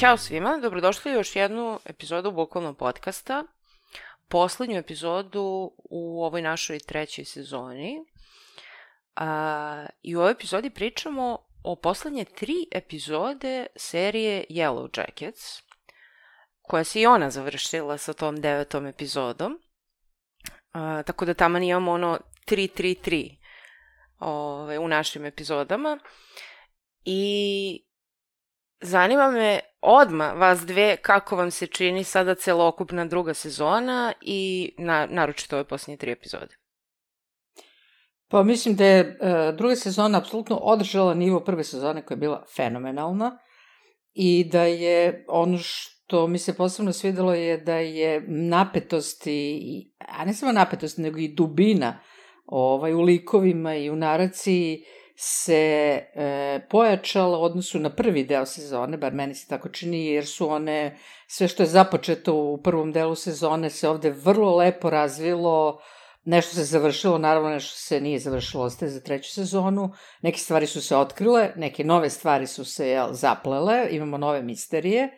Ćao svima, dobrodošli u još jednu epizodu Bukvalno podcasta. Poslednju epizodu u ovoj našoj trećoj sezoni. A, I u ovoj epizodi pričamo o poslednje tri epizode serije Yellow Jackets, koja se i ona završila sa tom devetom epizodom. A, tako da tamo imamo ono 3-3-3 ove, u našim epizodama. I Zanima me odma vas dve kako vam se čini sada celokupna druga sezona i na, naročito ove posljednje tri epizode. Pa mislim da je uh, druga sezona apsolutno održala nivo prve sezone koja je bila fenomenalna i da je ono što mi se posebno svidelo je da je napetost i, a ne samo napetost, nego i dubina ovaj, u likovima i u naraciji se e, pojačala u odnosu na prvi deo sezone, bar meni se tako čini, jer su one, sve što je započeto u prvom delu sezone se ovde vrlo lepo razvilo, nešto se završilo, naravno nešto se nije završilo, ostaje za treću sezonu, neke stvari su se otkrile, neke nove stvari su se jel, zaplele, imamo nove misterije,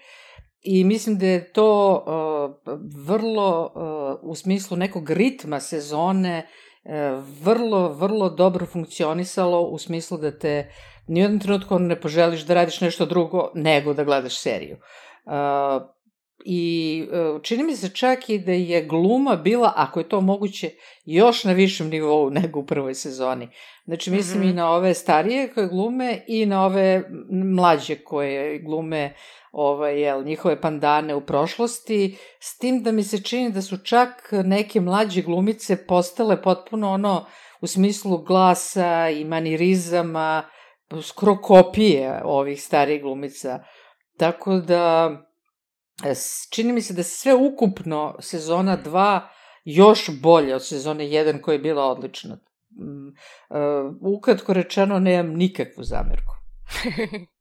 I mislim da je to uh, vrlo uh, u smislu nekog ritma sezone vrlo, vrlo dobro funkcionisalo u smislu da te ni u jednom trenutku ne poželiš da radiš nešto drugo nego da gledaš seriju. Uh, I uh, čini mi se čak i da je gluma bila, ako je to moguće, još na višem nivou nego u prvoj sezoni. Znači, mislim mm -hmm. i na ove starije koje glume i na ove mlađe koje glume ovaj, jel, njihove pandane u prošlosti, s tim da mi se čini da su čak neke mlađe glumice postale potpuno ono u smislu glasa i manirizama, skoro kopije ovih starih glumica. Tako da, čini mi se da sve ukupno sezona 2 još bolje od sezone 1 koja je bila odlična. Mm, uh, ukratko rečeno, nemam nikakvu zamerku.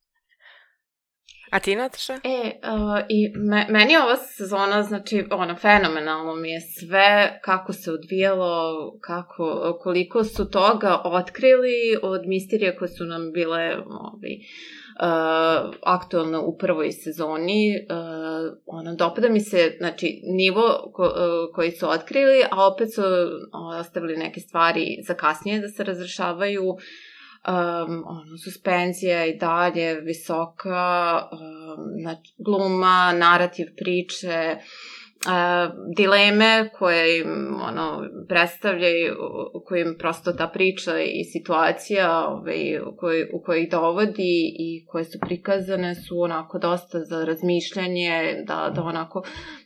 A ti, Nataša? E, uh, i me, meni ova sezona, znači, ono, fenomenalno mi je sve kako se odvijalo, kako, koliko su toga otkrili od misterija koje su nam bile ovi, uh, aktualne u prvoj sezoni. Uh, ono, dopada mi se, znači, nivo ko, uh, koji su otkrili, a opet su ostavili neke stvari za kasnije da se razrešavaju. Uh, um, ono, suspenzija i dalje visoka, um, znači, gluma, narativ priče, uh, dileme koje im ono, predstavljaju, u kojim prosto ta priča i situacija ovaj, u, u kojoj ih dovodi i koje su prikazane su onako dosta za razmišljanje, da, da onako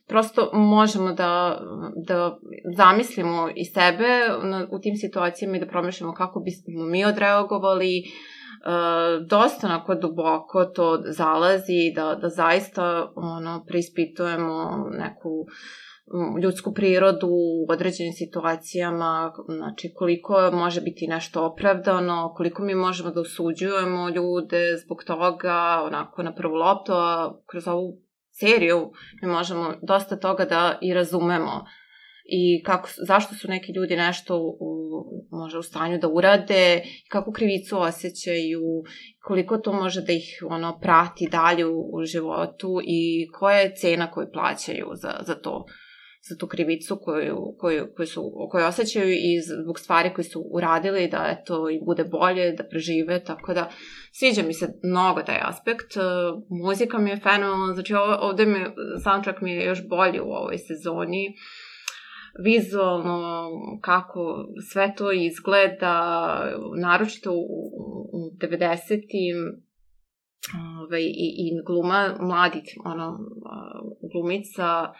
prosto možemo da, da zamislimo i sebe u tim situacijama i da promišljamo kako bismo mi odreagovali, Uh, dosta onako duboko to zalazi, da, da zaista ono, preispitujemo neku ljudsku prirodu u određenim situacijama, znači koliko može biti nešto opravdano, koliko mi možemo da osuđujemo ljude zbog toga, onako na prvu loptu, a kroz ovu seriju mi možemo dosta toga da i razumemo. I kako, zašto su neki ljudi nešto u, može u stanju da urade, kako krivicu osjećaju, koliko to može da ih ono prati dalje u, u životu i koja je cena koju plaćaju za, za to za tu krivicu koju, koju, koju, su, koju osjećaju i zbog stvari koje su uradili da eto im bude bolje, da prežive, tako da sviđa mi se mnogo taj aspekt. E, muzika mi je fenomenalna, znači ovde mi, soundtrack mi je još bolji u ovoj sezoni. Vizualno, kako sve to izgleda, naročito u, u 90-im, ovaj, i, i gluma mladih ono, glumica,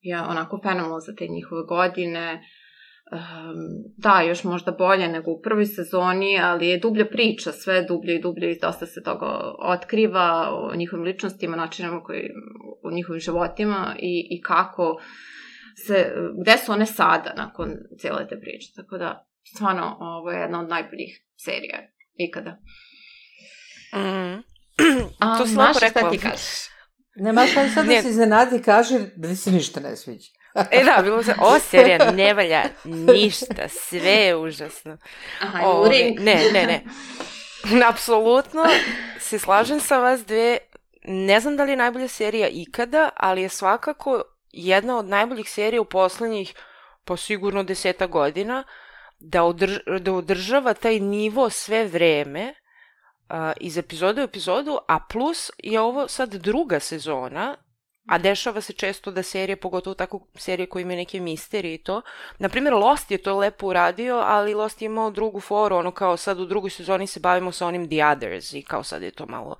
je onako fenomenal za te njihove godine. da, još možda bolje nego u prvoj sezoni, ali je dublja priča, sve dublje i dublje i dosta se toga otkriva o njihovim ličnostima, načinama koji, u njihovim životima i, i kako se, gde su one sada nakon cijele te priče. Tako da, stvarno, ovo je jedna od najboljih serija ikada. Mm. A, to si lepo rekla. šta ti kažeš? Ne, maš ali sad da se iznenadi i kaže da ti se ništa ne sviđa. E da, bilo se, ova serija ne valja ništa, sve je užasno. Aha, Ove, Luring. ne, ne, ne. Apsolutno se slažem sa vas dve. Ne znam da li je najbolja serija ikada, ali je svakako jedna od najboljih serija u poslednjih, po sigurno deseta godina, da, održ, da održava taj nivo sve vreme iz epizoda u epizodu, a plus je ovo sad druga sezona, a dešava se često da serije, pogotovo tako serije koje imaju neke misterije i to. Naprimjer, Lost je to lepo uradio, ali Lost je imao drugu foru, ono kao sad u drugoj sezoni se bavimo sa onim The Others i kao sad je to malo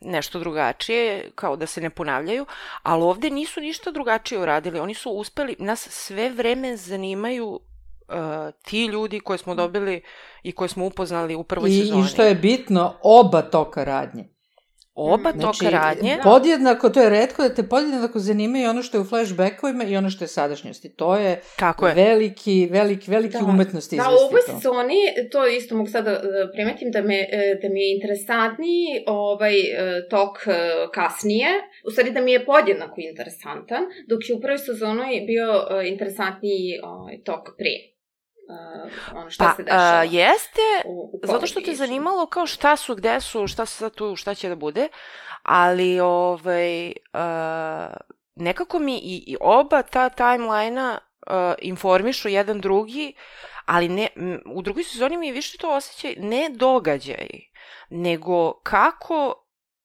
nešto drugačije, kao da se ne ponavljaju, ali ovde nisu ništa drugačije uradili. Oni su uspeli, nas sve vreme zanimaju uh, ti ljudi koje smo dobili i koje smo upoznali u prvoj I, sezoni. I što je bitno, oba toka radnje. Oba Znači, toka radnje. podjednako, to je redko da te podjednako zanimaju ono što je u flashbackovima i ono što je sadašnjosti. To je Tako je. veliki, veliki, veliki Da. umetnost Da, izvesti u ovoj sezoni, to isto mogu sada da primetim da, me, e, da mi je interesantniji ovaj tok kasnije, u stvari da mi je podjednako interesantan, dok je u prvoj sezoni bio interesantniji ovaj, tok pre. Uh, ono šta Pa, se dešava. a, jeste, u, u zato što te Congregation. zanimalo kao šta su, gde su, šta se sad tu, šta će da bude, ali ovaj, uh, nekako mi i, i oba ta timeline-a uh, informišu jedan drugi, ali ne, m, u drugoj sezoni mi je više to osjećaj ne događaj, nego kako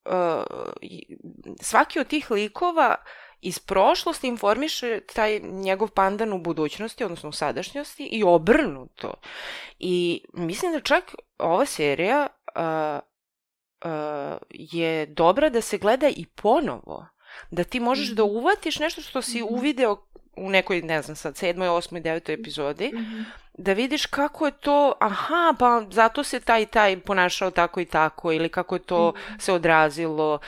uh, svaki od tih likova iz prošlosti informiše taj njegov pandan u budućnosti, odnosno u sadašnjosti i obrnuto. I mislim da čak ova serija uh, uh, je dobra da se gleda i ponovo. Da ti možeš da uvatiš nešto što si Mhm. uvideo u nekoj, ne znam sad, sedmoj, osmoj, devetoj epizodi, Mhm. da vidiš kako je to, aha, pa zato se taj i taj ponašao tako i tako, ili kako je to Mhm. se odrazilo.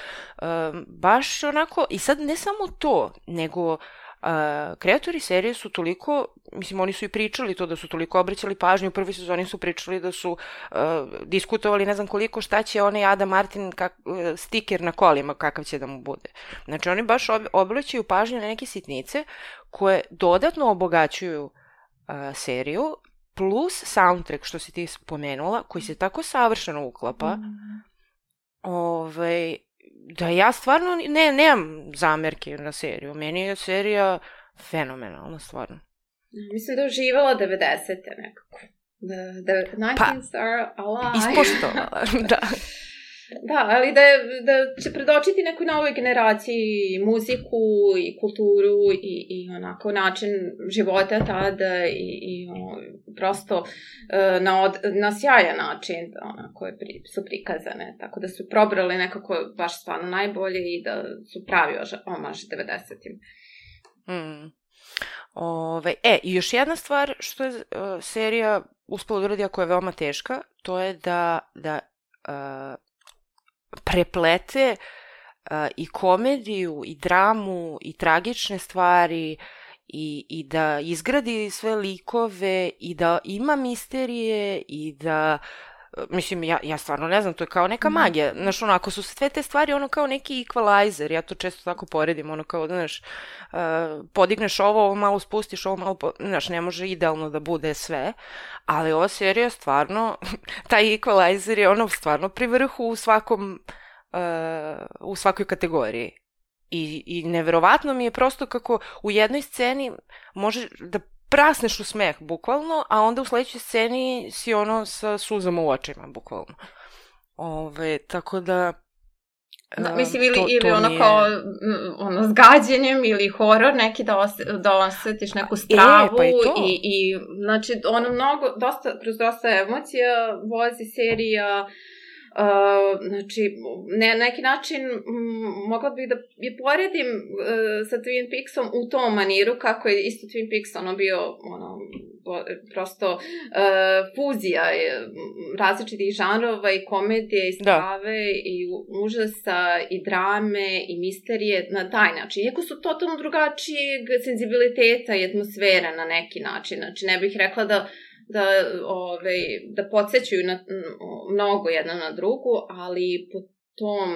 Um, baš onako, i sad ne samo to, nego Uh, kreatori serije su toliko, mislim oni su i pričali to da su toliko obraćali pažnju, u prvoj sezoni su pričali da su uh, diskutovali ne znam koliko šta će onaj Adam Martin kak, uh, stiker na kolima kakav će da mu bude. Znači oni baš ob, obraćaju pažnju na neke sitnice koje dodatno obogaćuju uh, seriju, plus soundtrack što si ti spomenula, koji se tako savršeno uklapa, ovaj, da ja stvarno ne, nemam zamerke na seriju. Meni je serija fenomenalna, stvarno. Mislim da uživala 90. nekako. The, the 19s Pa, are alive. Ispoštovala, da. Da, ali da, je, da će predočiti nekoj novoj generaciji muziku i kulturu i, i onako način života tada i, i o, prosto e, na, od, na sjajan način onako je pri, su prikazane. Tako da su probrali nekako baš stvarno najbolje i da su pravi omaž 90-im. Mm. Ove, e, i još jedna stvar što je uh, serija uspela da uradi, ako je veoma teška, to je da, da uh, preplete uh, i komediju, i dramu, i tragične stvari, i, i da izgradi sve likove, i da ima misterije, i da mislim, ja, ja stvarno ne znam, to je kao neka magija. Znaš, ono, ako su sve te stvari, ono kao neki equalizer, ja to često tako poredim, ono kao, znaš, uh, podigneš ovo, ovo malo spustiš, ovo malo, po... znaš, ne može idealno da bude sve, ali ova serija stvarno, taj equalizer je ono stvarno pri vrhu u svakom, uh, u svakoj kategoriji. I, I neverovatno mi je prosto kako u jednoj sceni može da prasneš u smeh, bukvalno, a onda u sledećoj sceni si ono sa suzama u očima, bukvalno. Ove, tako da... Da, mislim, ili, to- ili to ono mi je- kao mm, ono, s gađenjem ili horor neki da, os, da osetiš neku stravu pa i to. i, i znači ono mnogo, dosta, kroz dosta emocija vozi serija Uh, znači, ne, na neki način m, mogla bih da je poredim uh, sa Twin Peaksom u tom maniru kako je isto Twin Peaks ono bio ono, prosto uh, fuzija je, različitih žanrova i komedije i strave da. i užasa i drame i misterije na taj način. Iako su totalno drugačijeg senzibiliteta i atmosfera na neki način. Znači, ne bih rekla da da, ove, da podsjećaju na, mnogo jedna na drugu, ali po tom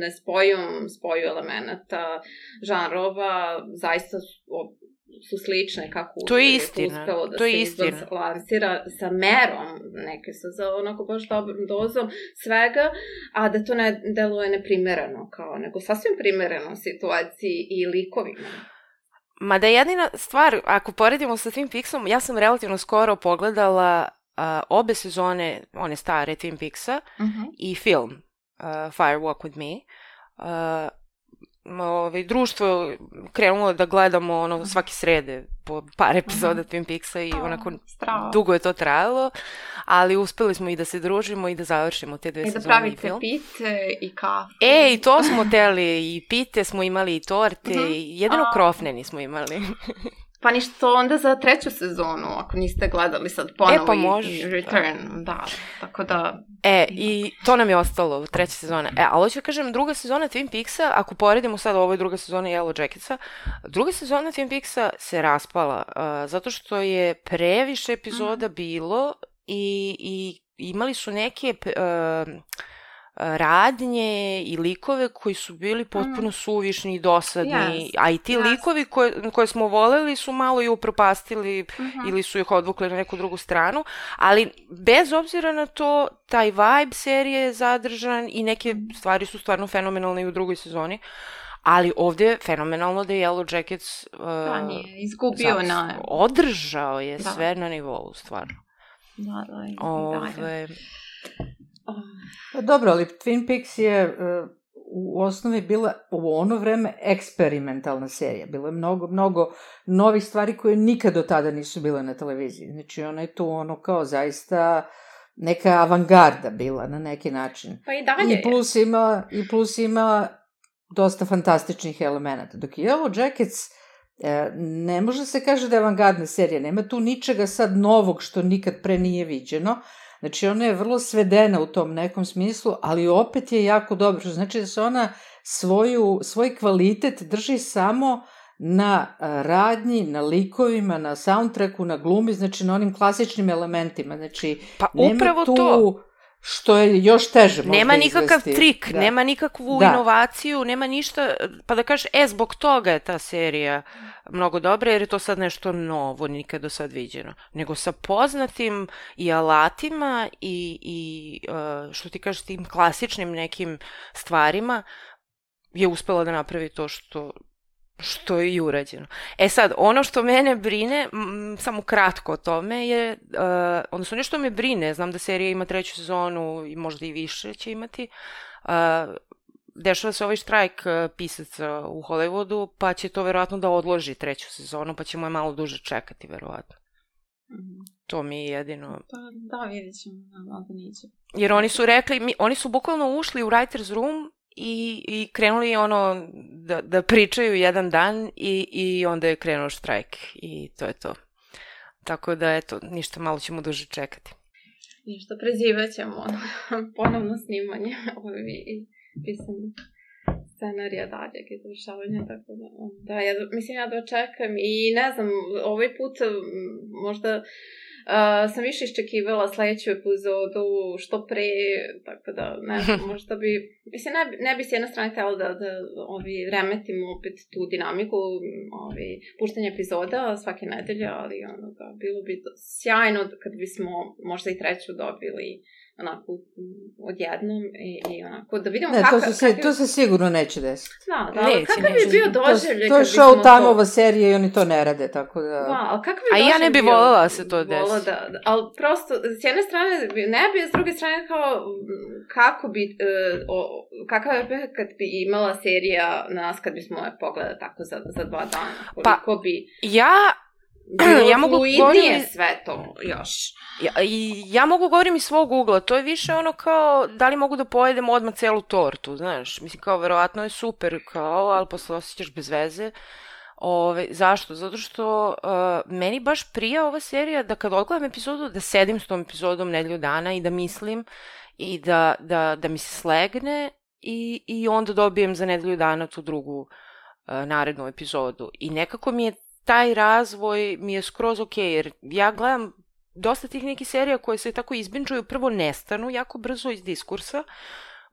nespojom spoju elemenata, žanrova, zaista su slične kako to je istina. uspelo da to se je istina. lansira sa merom, neke sa za onako baš dobrom dozom svega, a da to ne deluje neprimereno kao, nego sasvim primereno situaciji i likovima. Ma da jedina stvar, ako poredimo sa Twin Peaksom, ja sam relativno skoro pogledala uh, obe sezone, one stare Twin Peaksa uh mhm. -huh. i film uh, Fire Walk With Me. Uh, ovaj, društvo krenulo da gledamo ono mhm. svake srede po par epizoda mm -hmm. Twin Peaksa i onako Strava. dugo je to trajalo, ali uspeli smo i da se družimo i da završimo te dve I da sezone i film. I da pravite pite i kafu. E, i to smo teli, i pite smo imali, i torte, mm -hmm. jedino A... krofne nismo imali. Pa ništa onda za treću sezonu, ako niste gledali sad ponovo e, pa može, i Return, da. da. Tako da... E, i to nam je ostalo, treća sezona. E, ali hoću da kažem, druga sezona Twin Peaksa, ako poredimo sad ovo je druga sezona Yellow Jacketsa, druga sezona Twin Peaksa se raspala, uh, zato što je previše epizoda mm. bilo i, i imali su neke... Uh, radnje i likove koji su bili potpuno mm. suvišni i dosadni, yes. a i ti yes. likovi koje, koje smo voleli su malo i upropastili mm -hmm. ili su ih odvukli na neku drugu stranu, ali bez obzira na to, taj vibe serije je zadržan i neke mhm. stvari su stvarno fenomenalne i u drugoj sezoni. Ali ovde je fenomenalno da je Yellow Jackets uh, da, nije, izgubio na... Održao je da. sve na nivou, stvarno. Da, da. Ove, da, Pa dobro, ali Twin Peaks je uh, u osnovi bila u ono vreme eksperimentalna serija. Bilo je mnogo, mnogo novih stvari koje nikad do tada nisu bile na televiziji. Znači ona je tu ono kao zaista neka avangarda bila na neki način. Pa i dalje. I plus ima, i plus ima dosta fantastičnih elemenata. Dok je ovo Jackets e, ne može se kaže da je avangardna serija, nema tu ničega sad novog što nikad pre nije viđeno, Znači, ona je vrlo svedena u tom nekom smislu, ali opet je jako dobro. Što znači da se ona svoju, svoj kvalitet drži samo na radnji, na likovima, na soundtracku, na glumi, znači na onim klasičnim elementima. Znači, pa upravo tu, to što je još teže možda Nema nikakav izvesti. trik, da. nema nikakvu da. inovaciju, nema ništa, pa da kažeš, e, zbog toga je ta serija mnogo dobra, jer je to sad nešto novo, nikad do sad viđeno. Nego sa poznatim i alatima i, i uh, što ti kažeš, tim klasičnim nekim stvarima, je uspela da napravi to što, što je i urađeno. E sad, ono što mene brine, m, samo kratko o tome je, uh, odnosno nešto me brine, znam da serija ima treću sezonu i možda i više će imati, uh, dešava se ovaj štrajk uh, pisaca u Hollywoodu, pa će to verovatno da odloži treću sezonu, pa ćemo je malo duže čekati, verovatno. Mm -hmm. To mi je jedino... Pa da, vidjet ćemo, da, da neće. Jer oni su rekli, mi, oni su bukvalno ušli u writer's room i, i krenuli ono da, da pričaju jedan dan i, i onda je krenuo štrajk i to je to. Tako da, eto, ništa malo ćemo duže čekati. Ništa, prezivat ćemo ono, ponovno snimanje ovi pisanje scenarija daljeg izvršavanja, tako da, da, ja, mislim, ja dočekam i ne znam, ovaj put možda Uh, sam više iščekivala sledeću epizodu što pre, tako da, ne znam, možda bi, mislim, ne, ne bi s jedne strane htjela da, da ovi, remetimo opet tu dinamiku ovi, puštanja epizoda svake nedelje, ali ono, da, bilo bi sjajno kad bismo možda i treću dobili onako odjednom i, i onako da vidimo ne, kakav... To, se, kakav... to se sigurno neće desiti. Da, da, neće, kakav neće. bi bio doživljaj To, to je show time-ova serija i oni to ne rade, tako da... Da, ali kakav bi A ja ne bi voljela da se to desi. Da, da, ali prosto, s jedne strane ne bi, s druge strane kao kako bi, uh, o, kakav je kad bi imala serija na nas kad bismo je pogledali tako za, za dva dana, koliko pa, bi... Ja bilo Ja mogu govorim- sve to još. Ja, i ja mogu govorim iz svog ugla, to je više ono kao, da li mogu da pojedem odmah celu tortu, znaš, mislim kao, verovatno je super, kao, ali posle osjećaš bez veze. Ove, zašto? Zato što uh, meni baš prija ova serija da kad odgledam epizodu, da sedim s tom epizodom nedelju dana i da mislim i da, da, da mi se slegne i, i onda dobijem za nedelju dana tu drugu uh, narednu epizodu. I nekako mi je taj razvoj mi je skroz ok, jer ja gledam dosta tih nekih serija koje se tako izbinčuju, prvo nestanu jako brzo iz diskursa,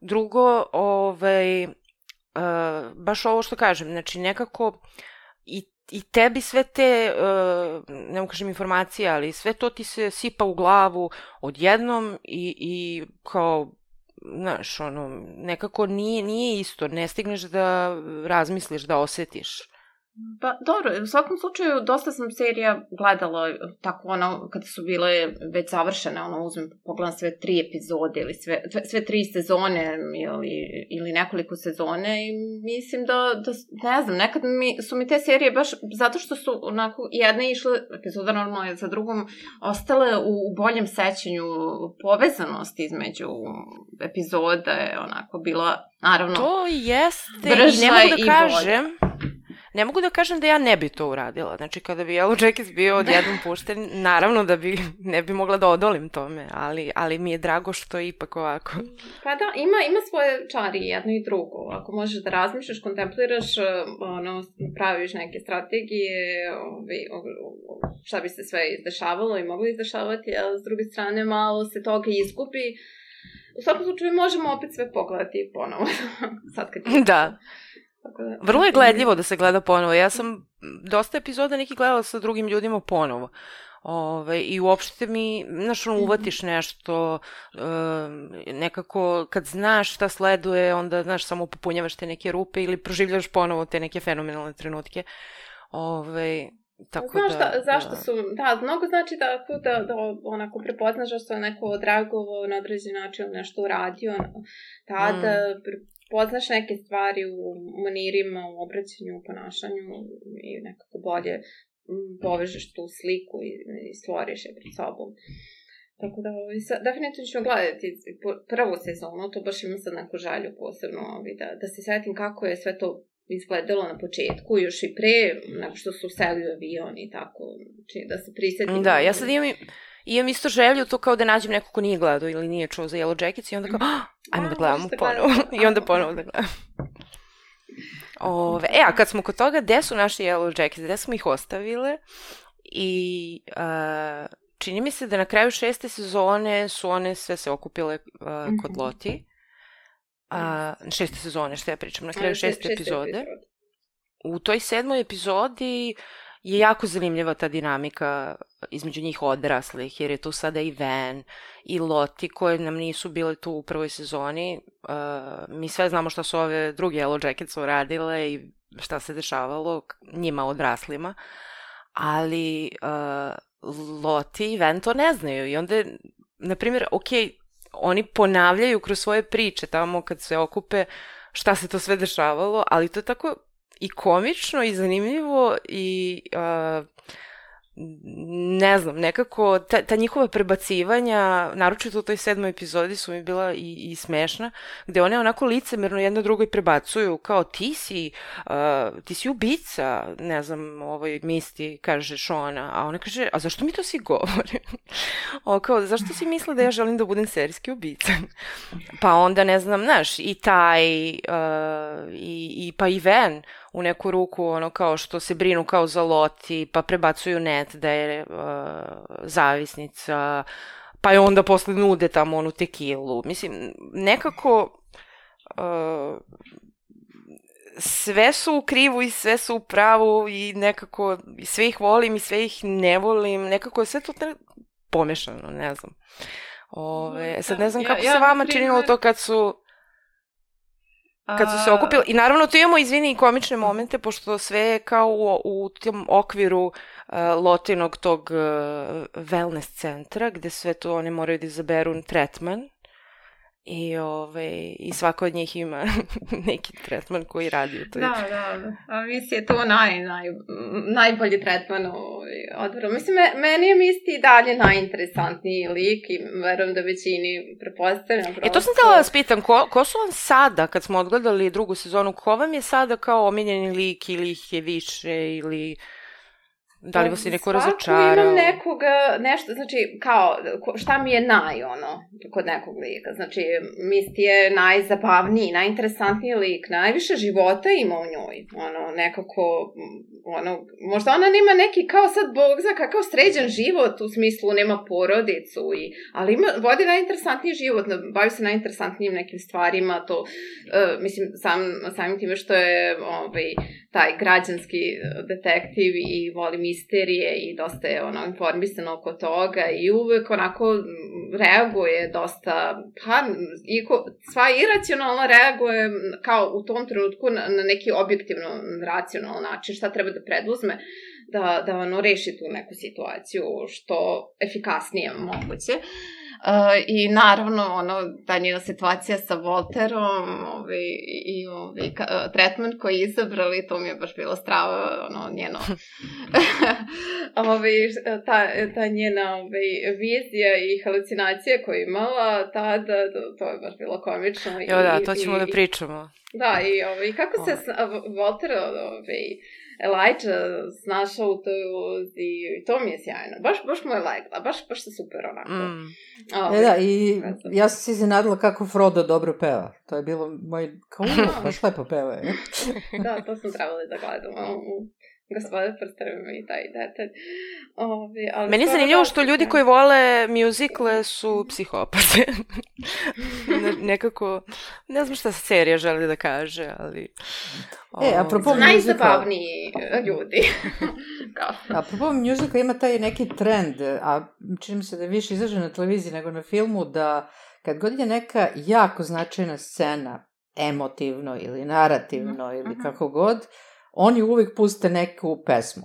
drugo, ovaj, uh, baš ovo što kažem, znači nekako i, i tebi sve te, uh, ne mogu kažem informacije, ali sve to ti se sipa u glavu odjednom i, i kao, znaš, ono, nekako nije, nije isto, ne stigneš da razmisliš, da osetiš. Pa dobro, u svakom slučaju dosta sam serija gledala tako ono, kada su bile već završene, ono uzmem, pogledam sve tri epizode ili sve, sve, tri sezone ili, ili nekoliko sezone i mislim da, da, ne znam, nekad mi, su mi te serije baš, zato što su onako jedne išle, epizoda normalno je za drugom, ostale u, u boljem sećanju povezanost između epizoda je onako bila, naravno, To jeste, ne mogu da bolja. Ne mogu da kažem da ja ne bi to uradila. Znači, kada bi Yellow Jackets bio odjednom pušten, naravno da bi, ne bi mogla da odolim tome, ali, ali mi je drago što je ipak ovako. Pa da, ima, ima svoje čari jedno i drugo. Ako možeš da razmišljaš, kontempliraš, eh, ono, praviš neke strategije, ovi, o, o, o, šta bi se sve izdešavalo i moglo izdešavati, a s druge strane malo se toga izgubi. U svakom slučaju možemo opet sve pogledati ponovo. Sad kad Da. Tako da, Vrlo je gledljivo da se gleda ponovo. Ja sam dosta epizoda nekih gledala sa drugim ljudima ponovo. Ove, I uopšte mi, znaš, ono, uvatiš nešto, um, nekako, kad znaš šta sleduje, onda, znaš, samo popunjavaš te neke rupe ili proživljaš ponovo te neke fenomenalne trenutke. Ove, tako Znaš da, da, zašto da. su, da, mnogo znači da, da, da onako prepoznaš da se neko odreagovao na određen način nešto uradio, tada Mm. Prepoznaš neke stvari u manirima, u obraćanju, u ponašanju i nekako bolje povežeš tu sliku i, i stvoriš je pred sobom. Tako da, ovaj, sa, definitivno ću gledati prvu sezonu, to baš imam sad neku želju posebno, ovaj, da, da se setim kako je sve to izgledalo na početku, još i pre, nego što su seli u avion i tako, znači da se prisetim. Da, ja sad imam, i- imam isto želju to kao da nađem neko ko nije gledao ili nije čuo za Yellow Jackets i onda kao, "Ah, ajmo da gledamo ponovo. I onda ponovo da gledamo. Ove, e, a kad smo kod toga, gde su naši Yellow Jackets, gde smo ih ostavile i uh, čini mi se da na kraju šeste sezone su one sve se okupile uh, kod Mhm. Loti. A, šeste sezone, što ja pričam, na kraju šeste epizode. U toj sedmoj epizodi je jako zanimljiva ta dinamika između njih odraslih, jer je tu sada i Van i Loti koje nam nisu bile tu u prvoj sezoni. Uh, mi sve znamo šta su ove druge Yellow Jackets uradile i šta se dešavalo njima odraslima, ali uh, Loti i Van to ne znaju i onda, na primjer, ok, oni ponavljaju kroz svoje priče tamo kad se okupe šta se to sve dešavalo, ali to je tako i komično i zanimljivo i uh, ne znam, nekako ta, ta njihova prebacivanja, naročito u toj sedmoj epizodi su mi bila i, i smešna, gde one onako licemerno jedno drugoj prebacuju kao ti si, uh, ti si ubica, ne znam, ovoj misti kaže Šona, a ona kaže, a zašto mi to svi govore? o, kao, zašto si misle da ja želim da budem serijski ubica? pa onda, ne znam, znaš, i taj, uh, i, i pa i Ven, u neku ruku, ono kao što se brinu kao za Loti, pa prebacuju net da je uh, zavisnica, pa je onda posle nude tamo onu tekilu. Mislim, nekako uh, sve su u krivu i sve su u pravu i nekako i sve ih volim i sve ih ne volim. Nekako je sve to tre- pomešano, ne znam. Ove, sad ne znam Ja- kako ja, se na vama činilo primer- to kad su kad su se okupili, i naravno tu imamo, izvini, i komične momente, pošto sve je kao u, u tom okviru uh, lotinog tog uh, wellness centra, gde sve to one moraju da izaberu tretman. I, ove, I svako od njih ima neki tretman koji radi u toj... Da, da, da. A mislim je to naj, naj, najbolji tretman u odboru. Mislim, me, meni je Misty i dalje najinteresantniji lik i verujem da većini prepostavljam. E, to sam htjela da vas pitam, ko, ko su vam sada, kad smo odgledali drugu sezonu, ko vam je sada kao omiljeni lik ili ih je više ili... Da li vas je neko razočarao? imam nekoga, nešto, znači, kao, šta mi je naj, ono, kod nekog lika. Znači, Misty je najzabavniji, najinteresantniji lik, najviše života ima u njoj. Ono, nekako, ono, možda ona nema neki, kao sad, bog zna, kakav sređen život, u smislu nema porodicu, i, ali ima, vodi najinteresantniji život, bavi se najinteresantnijim nekim stvarima, to, uh, mislim, sam, samim time što je, ovaj, taj građanski detektiv i voli misterije i dosta je ono informisan oko toga i uvek onako reaguje dosta, pa i ko, sva iracionalno reaguje kao u tom trenutku na, na neki objektivno racionalan način šta treba da preduzme da, da ono reši tu neku situaciju što efikasnije moguće. Uh, I naravno, ono, ta njena situacija sa Volterom ovaj, i ovaj, ka, uh, tretman koji je izabrali, to mi je baš bilo strava, ono, njeno, ovaj, ta, ta njena ovaj, vizija i halucinacija koju je imala tada, to, to je baš bilo komično. Jo, da, to ćemo i, da pričamo. Da, i ovaj, kako se Volter ovaj, Elijah snašao u toj ulozi i to mi je sjajno. Baš, baš mu je legla, baš, baš se super onako. Mm. Ove, e da, i ja sam se iznenadila kako Frodo dobro peva. To je bilo moj, kao baš lepo peva. Da, to smo trebali da gledamo gospode prstrvima i taj detalj. Ovi, ali Meni je zanimljivo što ljudi koji vole mjuzikle su psihopate. Nekako, ne znam šta serija želi da kaže, ali... E, apropo muzika... Najzabavniji ljudi. apropo muzika ima taj neki trend, a čini mi se da je više izražen na televiziji nego na filmu, da kad god je neka jako značajna scena, emotivno ili narativno mm -hmm. ili kako god, oni uvijek puste neku pesmu.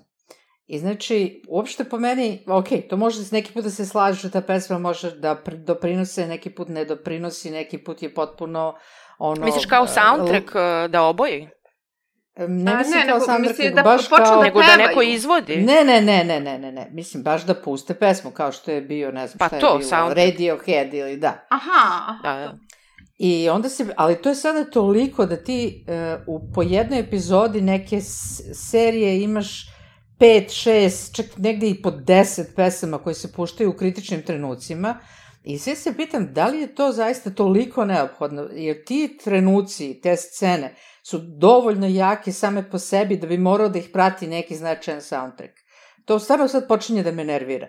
I znači, uopšte po meni, ok, to može neki put da se slaže, ta pesma može da doprinose, neki put ne doprinosi, neki put je potpuno ono... Misliš kao soundtrack uh, da oboji? Ne mislim kao soundtrack, nego da baš kao... Da nego da neko izvodi. Ne, ne, ne, ne, ne, ne, ne. Mislim, baš da puste pesmu, kao što je bio, ne znam pa šta to, je bilo, soundtrack. Radiohead ili da. Aha. Da, da. I onda se, ali to je sada toliko da ti uh, u, po jednoj epizodi neke serije imaš 5, 6, čak negde i po 10 pesama koje se puštaju u kritičnim trenucima. I sve se pitam da li je to zaista toliko neophodno, jer ti trenuci, te scene su dovoljno jake same po sebi da bi morao da ih prati neki značajan soundtrack. To stvarno sad počinje da me nervira.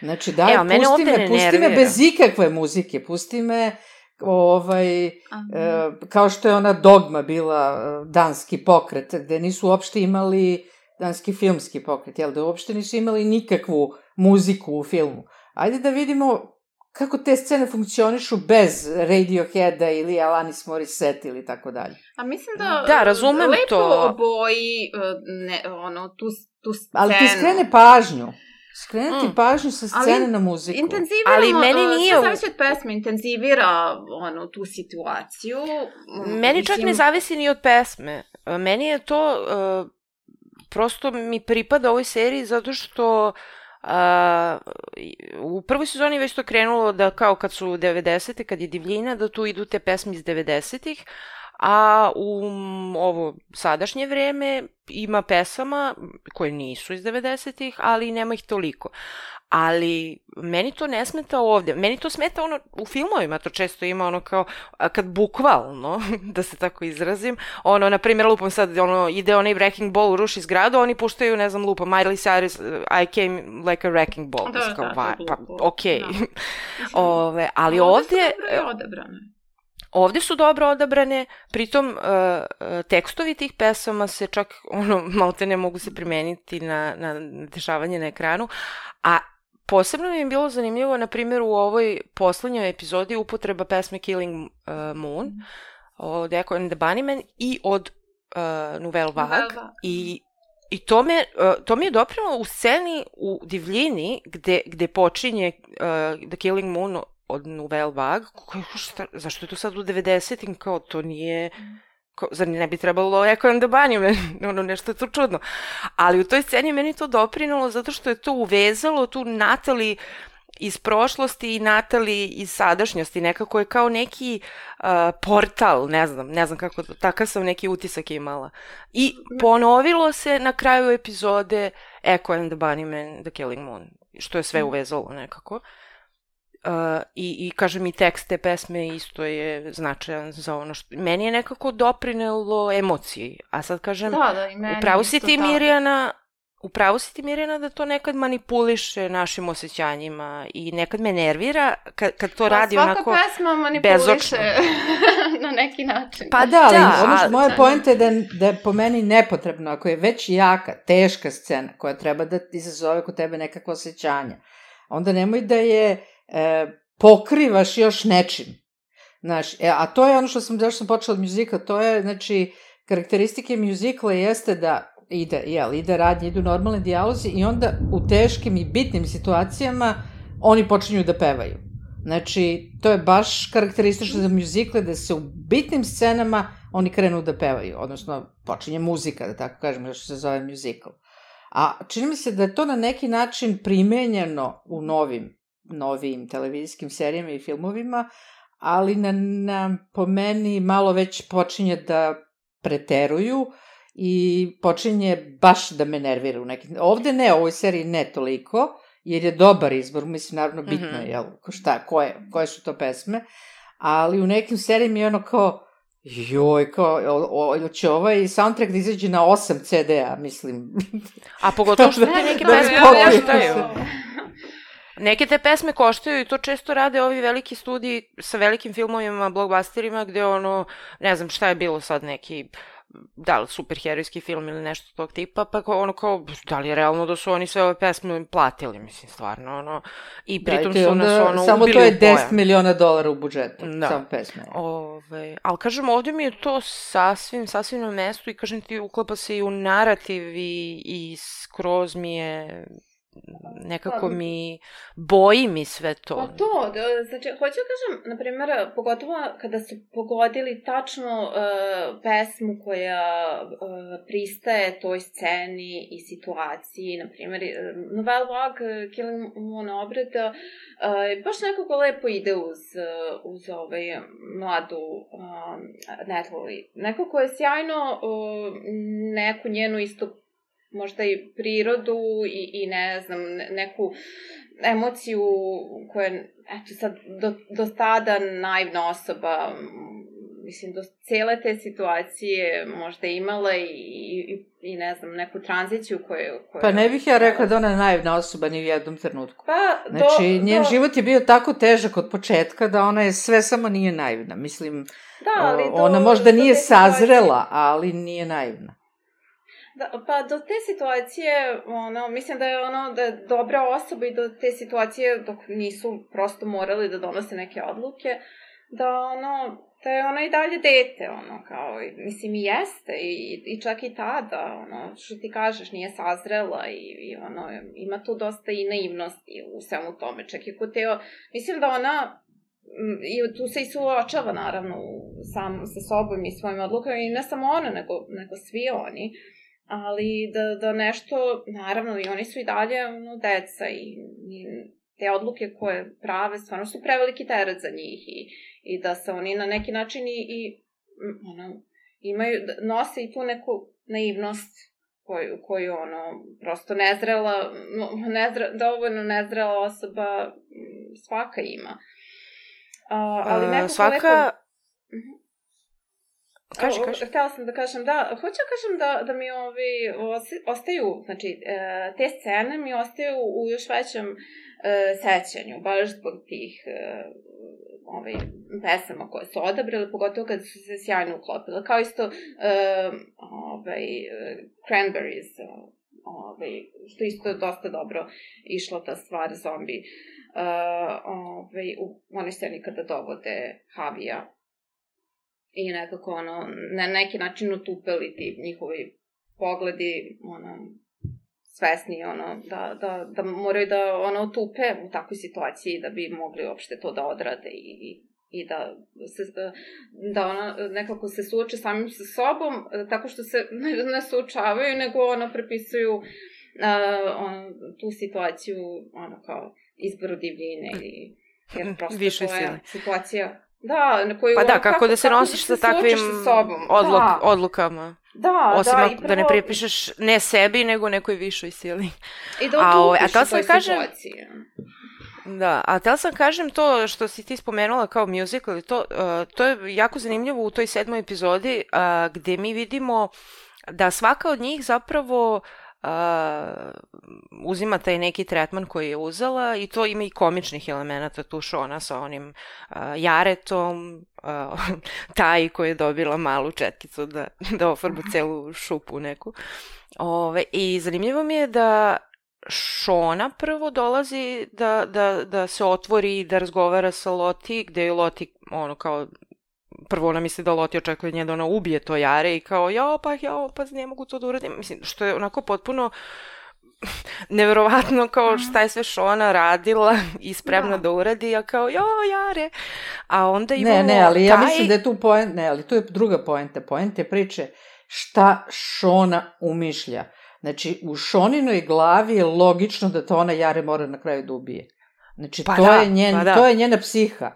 Znači, daj, Evo, pusti me, pusti me bez ikakve muzike, pusti me ovaj, e, kao što je ona dogma bila e, danski pokret, gde nisu uopšte imali danski filmski pokret, jel da uopšte nisu imali nikakvu muziku u filmu. Ajde da vidimo kako te scene funkcionišu bez Radioheada ili Alanis Morissette ili tako dalje. A mislim da, da razumem lepo to. oboji ne, ono, tu, tu scenu. Ali ti skrene pažnju. Skrenuti mm. pažnju sa scene ali, na muziku. Intenzivira, ali meni nije... Sve zavisi od pesme, intenzivira ono, tu situaciju. Meni Mislim... čak ne zavisi ni od pesme. Meni je to... Uh, prosto mi pripada ovoj seriji zato što Uh, u prvoj sezoni već to krenulo da kao kad su 90. kad je divljina da tu idu te pesme iz 90-ih, a u ovo sadašnje vreme ima pesama koje nisu iz 90-ih, ali nema ih toliko. Ali meni to ne smeta ovde. Meni to smeta ono, u filmovima to često ima ono kao, kad bukvalno, da se tako izrazim, ono, na primjer, lupom sad, ono, ide onaj Wrecking Ball, ruši zgradu, oni puštaju, ne znam, lupom, Miley Cyrus, I came like a wrecking ball. Da, kao, da, va, da, pa, okej. Okay. Da. Ove, ali ovde... Ovde su odebrane. Ovde su dobro odabrane, pritom uh, tekstovi tih pesama se čak ono, malte ne mogu se primeniti na, na dešavanje na ekranu, a posebno mi je bilo zanimljivo, na primjer, u ovoj poslednjoj epizodi upotreba pesme Killing uh, Moon mm. od Echo and the Bunnymen i od uh, Nouvelle Vague i I to me, uh, to mi je doprilo u sceni u divljini gde, gde počinje uh, The Killing Moon od Nouvelle Vague, koji, šta, zašto je to sad u 90-im, kao to nije, kao, zar ne bi trebalo Echo and the Bunnymen, ono nešto je to čudno. Ali u toj sceni meni to doprinulo zato što je to uvezalo tu Natali iz prošlosti i Natali iz sadašnjosti. Nekako je kao neki uh, portal, ne znam, ne znam kako, takav sam neki utisak imala. I ponovilo se na kraju epizode Echo and the Bunnymen, The Killing Moon, što je sve uvezalo nekako. Uh, i, I kaže mi tekst te pesme isto je značajan za ono što... Meni je nekako doprinelo emociji. A sad kažem, Da, da, i meni upravo si ti tako. Mirjana, upravo si ti Mirjana da to nekad manipuliše našim osjećanjima i nekad me nervira kad, kad to Pa radi svaka onako... pesma manipuliše bezočno. na neki način. Pa da, ali Da, ono što ali- moja pojenta je da, da je po meni nepotrebno, ako je već jaka, teška scena koja treba da izazove kod tebe nekakvo osjećanja, onda nemoj da je e, pokrivaš još nečim. Znaš, e, a to je ono što sam, zašto sam počela od muzika, to je, znači, karakteristike muzikla jeste da ide, jel, ide radnje, idu normalni dijalozi i onda u teškim i bitnim situacijama oni počinju da pevaju. Znači, to je baš karakteristično za muzikle, da se u bitnim scenama oni krenu da pevaju, odnosno počinje muzika, da tako kažemo, što se zove muzikl. A čini mi se da je to na neki način primenjeno u novim, novim televizijskim serijama i filmovima, ali na, na, po meni malo već počinje da preteruju i počinje baš da me nervira u nekim... Ovde ne, u ovoj seriji ne toliko, jer je dobar izbor, mislim, naravno bitno je, Mhm. jel, ko šta, koje, koje su to pesme, ali u nekim serijima je ono kao, joj, kao, o, o, će ovaj soundtrack da izađe na 8 CD-a, mislim. A pogotovo što Da, te neke da, pesme da, da, koštaju. da. Neke te pesme koštaju i to često rade ovi veliki studiji sa velikim filmovima, blockbusterima, gde ono, ne znam šta je bilo sad neki da li superherojski film ili nešto tog tipa, pa ono kao, da li je realno da su oni sve ove pesme platili, mislim, stvarno, ono, i pritom da, to je su nas, onda- ono, Samo ubili to je u pojam. 10 miliona dolara u budžetu, Da. samo pesme. Ove, ali kažem, ovdje mi je to sasvim, sasvim na mestu i kažem ti, uklapa se i u narativ i, i skroz mi je, nekako Pa- mi, boji mi sve to. Pa to, da, znači, hoću da kažem, na primjer, pogotovo kada su pogodili tačno uh, pesmu koja uh, pristaje toj sceni i situaciji, na primjer, uh, Novel Vague, Killing Moon Obreda, uh, baš nekako lepo ide uz, uh, uz ovaj mladu um, Natalie. Nekako je sjajno uh, neku njenu isto možda i prirodu i, i ne znam, ne- neku emociju koja je, eto sad, do, do tada naivna osoba, mislim, do cele te situacije možda imala i, i, i ne znam, neku tranziciju koju... koju Pa ne bih ja rekla da ona je naivna osoba ni u jednom trenutku. Pa, do, Znači, njen do, život je bio tako težak od početka da ona je sve samo nije naivna. Mislim, da, ali do, ona možda do nije sazrela, ali nije naivna. Da, pa do te situacije, ono, mislim da je ono, da je dobra osoba i do te situacije dok nisu prosto morali da donose neke odluke, da ono, da je ona i dalje dete, ono, kao, mislim i jeste, i, i čak i tada, ono, što ti kažeš, nije sazrela i, i ono, ima tu dosta i naivnosti u svemu tome, čak i kod teo, mislim da ona, i tu se i suočava naravno sam sa sobom i svojim odlukama i ne samo ona, nego, nego svi oni, ali da, da nešto, naravno i oni su i dalje ono, deca i, i te odluke koje prave stvarno su preveliki teret za njih i, i da se oni na neki način i, i ono, imaju, da nose i tu neku naivnost koju, koju ono, prosto nezrela, nezre, dovoljno nezrela osoba svaka ima. A, ali A, nekako svaka... lepo- Mhm. Kaži, kaži. Htela sam da kažem, da, hoću da kažem da, da mi ovi ostaju, znači, e, te scene mi ostaju u još većem e, sećanju, baš zbog tih e, ovaj, pesama koje su odabrali, pogotovo kad su se sjajno uklopile. Kao isto e, ovaj, Cranberries, ovaj, što isto je dosta dobro išla ta stvar zombi. E, ovaj, u onoj sceni kada dovode Havija i nekako ono, na neki način utupeli ti njihovi pogledi, ono, svesni ono, da, da, da moraju da ono tupe u takvoj situaciji da bi mogli uopšte to da odrade i, i da se, da ona nekako se suoče samim sa sobom tako što se ne, ne suočavaju nego ono prepisuju uh, on, tu situaciju ono kao izboru divljine ili jer prosto Više to je sile. situacija Da, na koju... Pa da, kako, da se nosiš sa takvim sa sobom. odluk, da. odlukama. Da, Osim da, ako, prvo, da ne pripišeš ne sebi, nego nekoj višoj sili. I da A, ovaj, a to sam kažem-. Da, a htela sam kažem to što si ti spomenula kao musical, to, uh, to je jako zanimljivo u toj sedmoj epizodi uh, gde mi vidimo da svaka od njih zapravo uh, uzima taj neki tretman koji je uzela i to ima i komičnih elemenata tu Šona sa onim uh, jaretom, uh, taj koji je dobila malu četkicu da, da ofarba celu šupu neku. Ove, I zanimljivo mi je da Šona prvo dolazi da, da, da se otvori i da razgovara sa Loti, gde je Loti ono kao prvo ona misli da Loti očekuje nje da ona ubije to jare i kao jao pa jao pa ne mogu to da uradim. Mislim, što je onako potpuno neverovatno kao šta je sve Šona radila i spremna da, Da. uradi, a kao jo jare. A onda imamo Ne, ne, ali ja taj... mislim da je tu poenta, ne, ali tu je druga poenta. Poenta je priče šta Šona umišlja. Znači, u Šoninoj glavi je logično da to ona Jare mora na kraju da ubije. Znači, Pa to, da, je njen, pa da. to je njena psiha.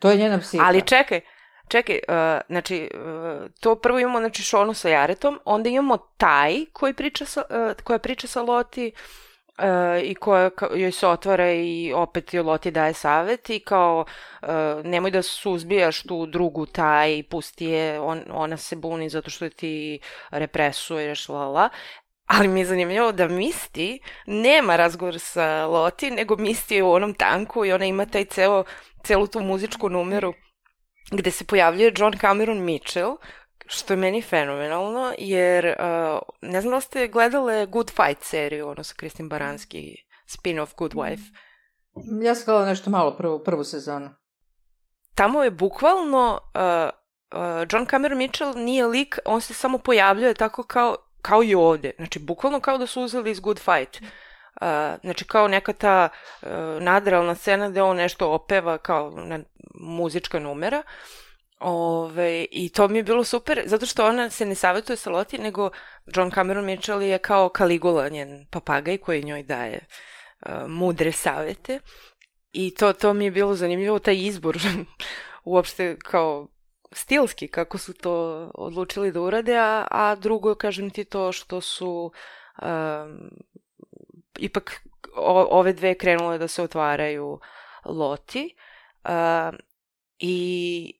To je njena psiha. Ali čekaj, čekaj, uh, znači, uh, to prvo imamo znači, Šonu sa Jaretom, onda imamo taj koji priča sa, uh, koja priča sa Loti uh, i koja ka, joj se otvara i opet joj Loti daje savet i kao uh, nemoj da suzbijaš tu drugu taj, pusti je, on, ona se buni zato što ti represuješ, lala. Ali mi je zanimljivo da Misty nema razgovor sa Loti, nego Misty je u onom tanku i ona ima taj ceo, celu tu muzičku numeru gde se pojavljuje John Cameron Mitchell, što je meni fenomenalno, jer uh, ne znam da ste gledale Good Fight seriju, ono sa Kristin Baranski, spin-off Good Wife. Ja sam gledala nešto malo prvu, prvu sezonu. Tamo je bukvalno uh, uh, John Cameron Mitchell nije lik, on se samo pojavljuje tako kao, kao i ovde. Znači, bukvalno kao da su uzeli iz Good Fight. Znači, kao neka ta uh, nadrealna scena gde on nešto opeva kao na, muzička numera. Ove, I to mi je bilo super, zato što ona se ne savjetuje sa Loti, nego John Cameron Mitchell je kao Caligula, njen papagaj koji njoj daje uh, mudre savete. I to, to mi je bilo zanimljivo, taj izbor uopšte kao stilski, kako su to odlučili da urade, a, a drugo, kažem ti to što su um, ipak o, ove dve krenule da se otvaraju loti uh, i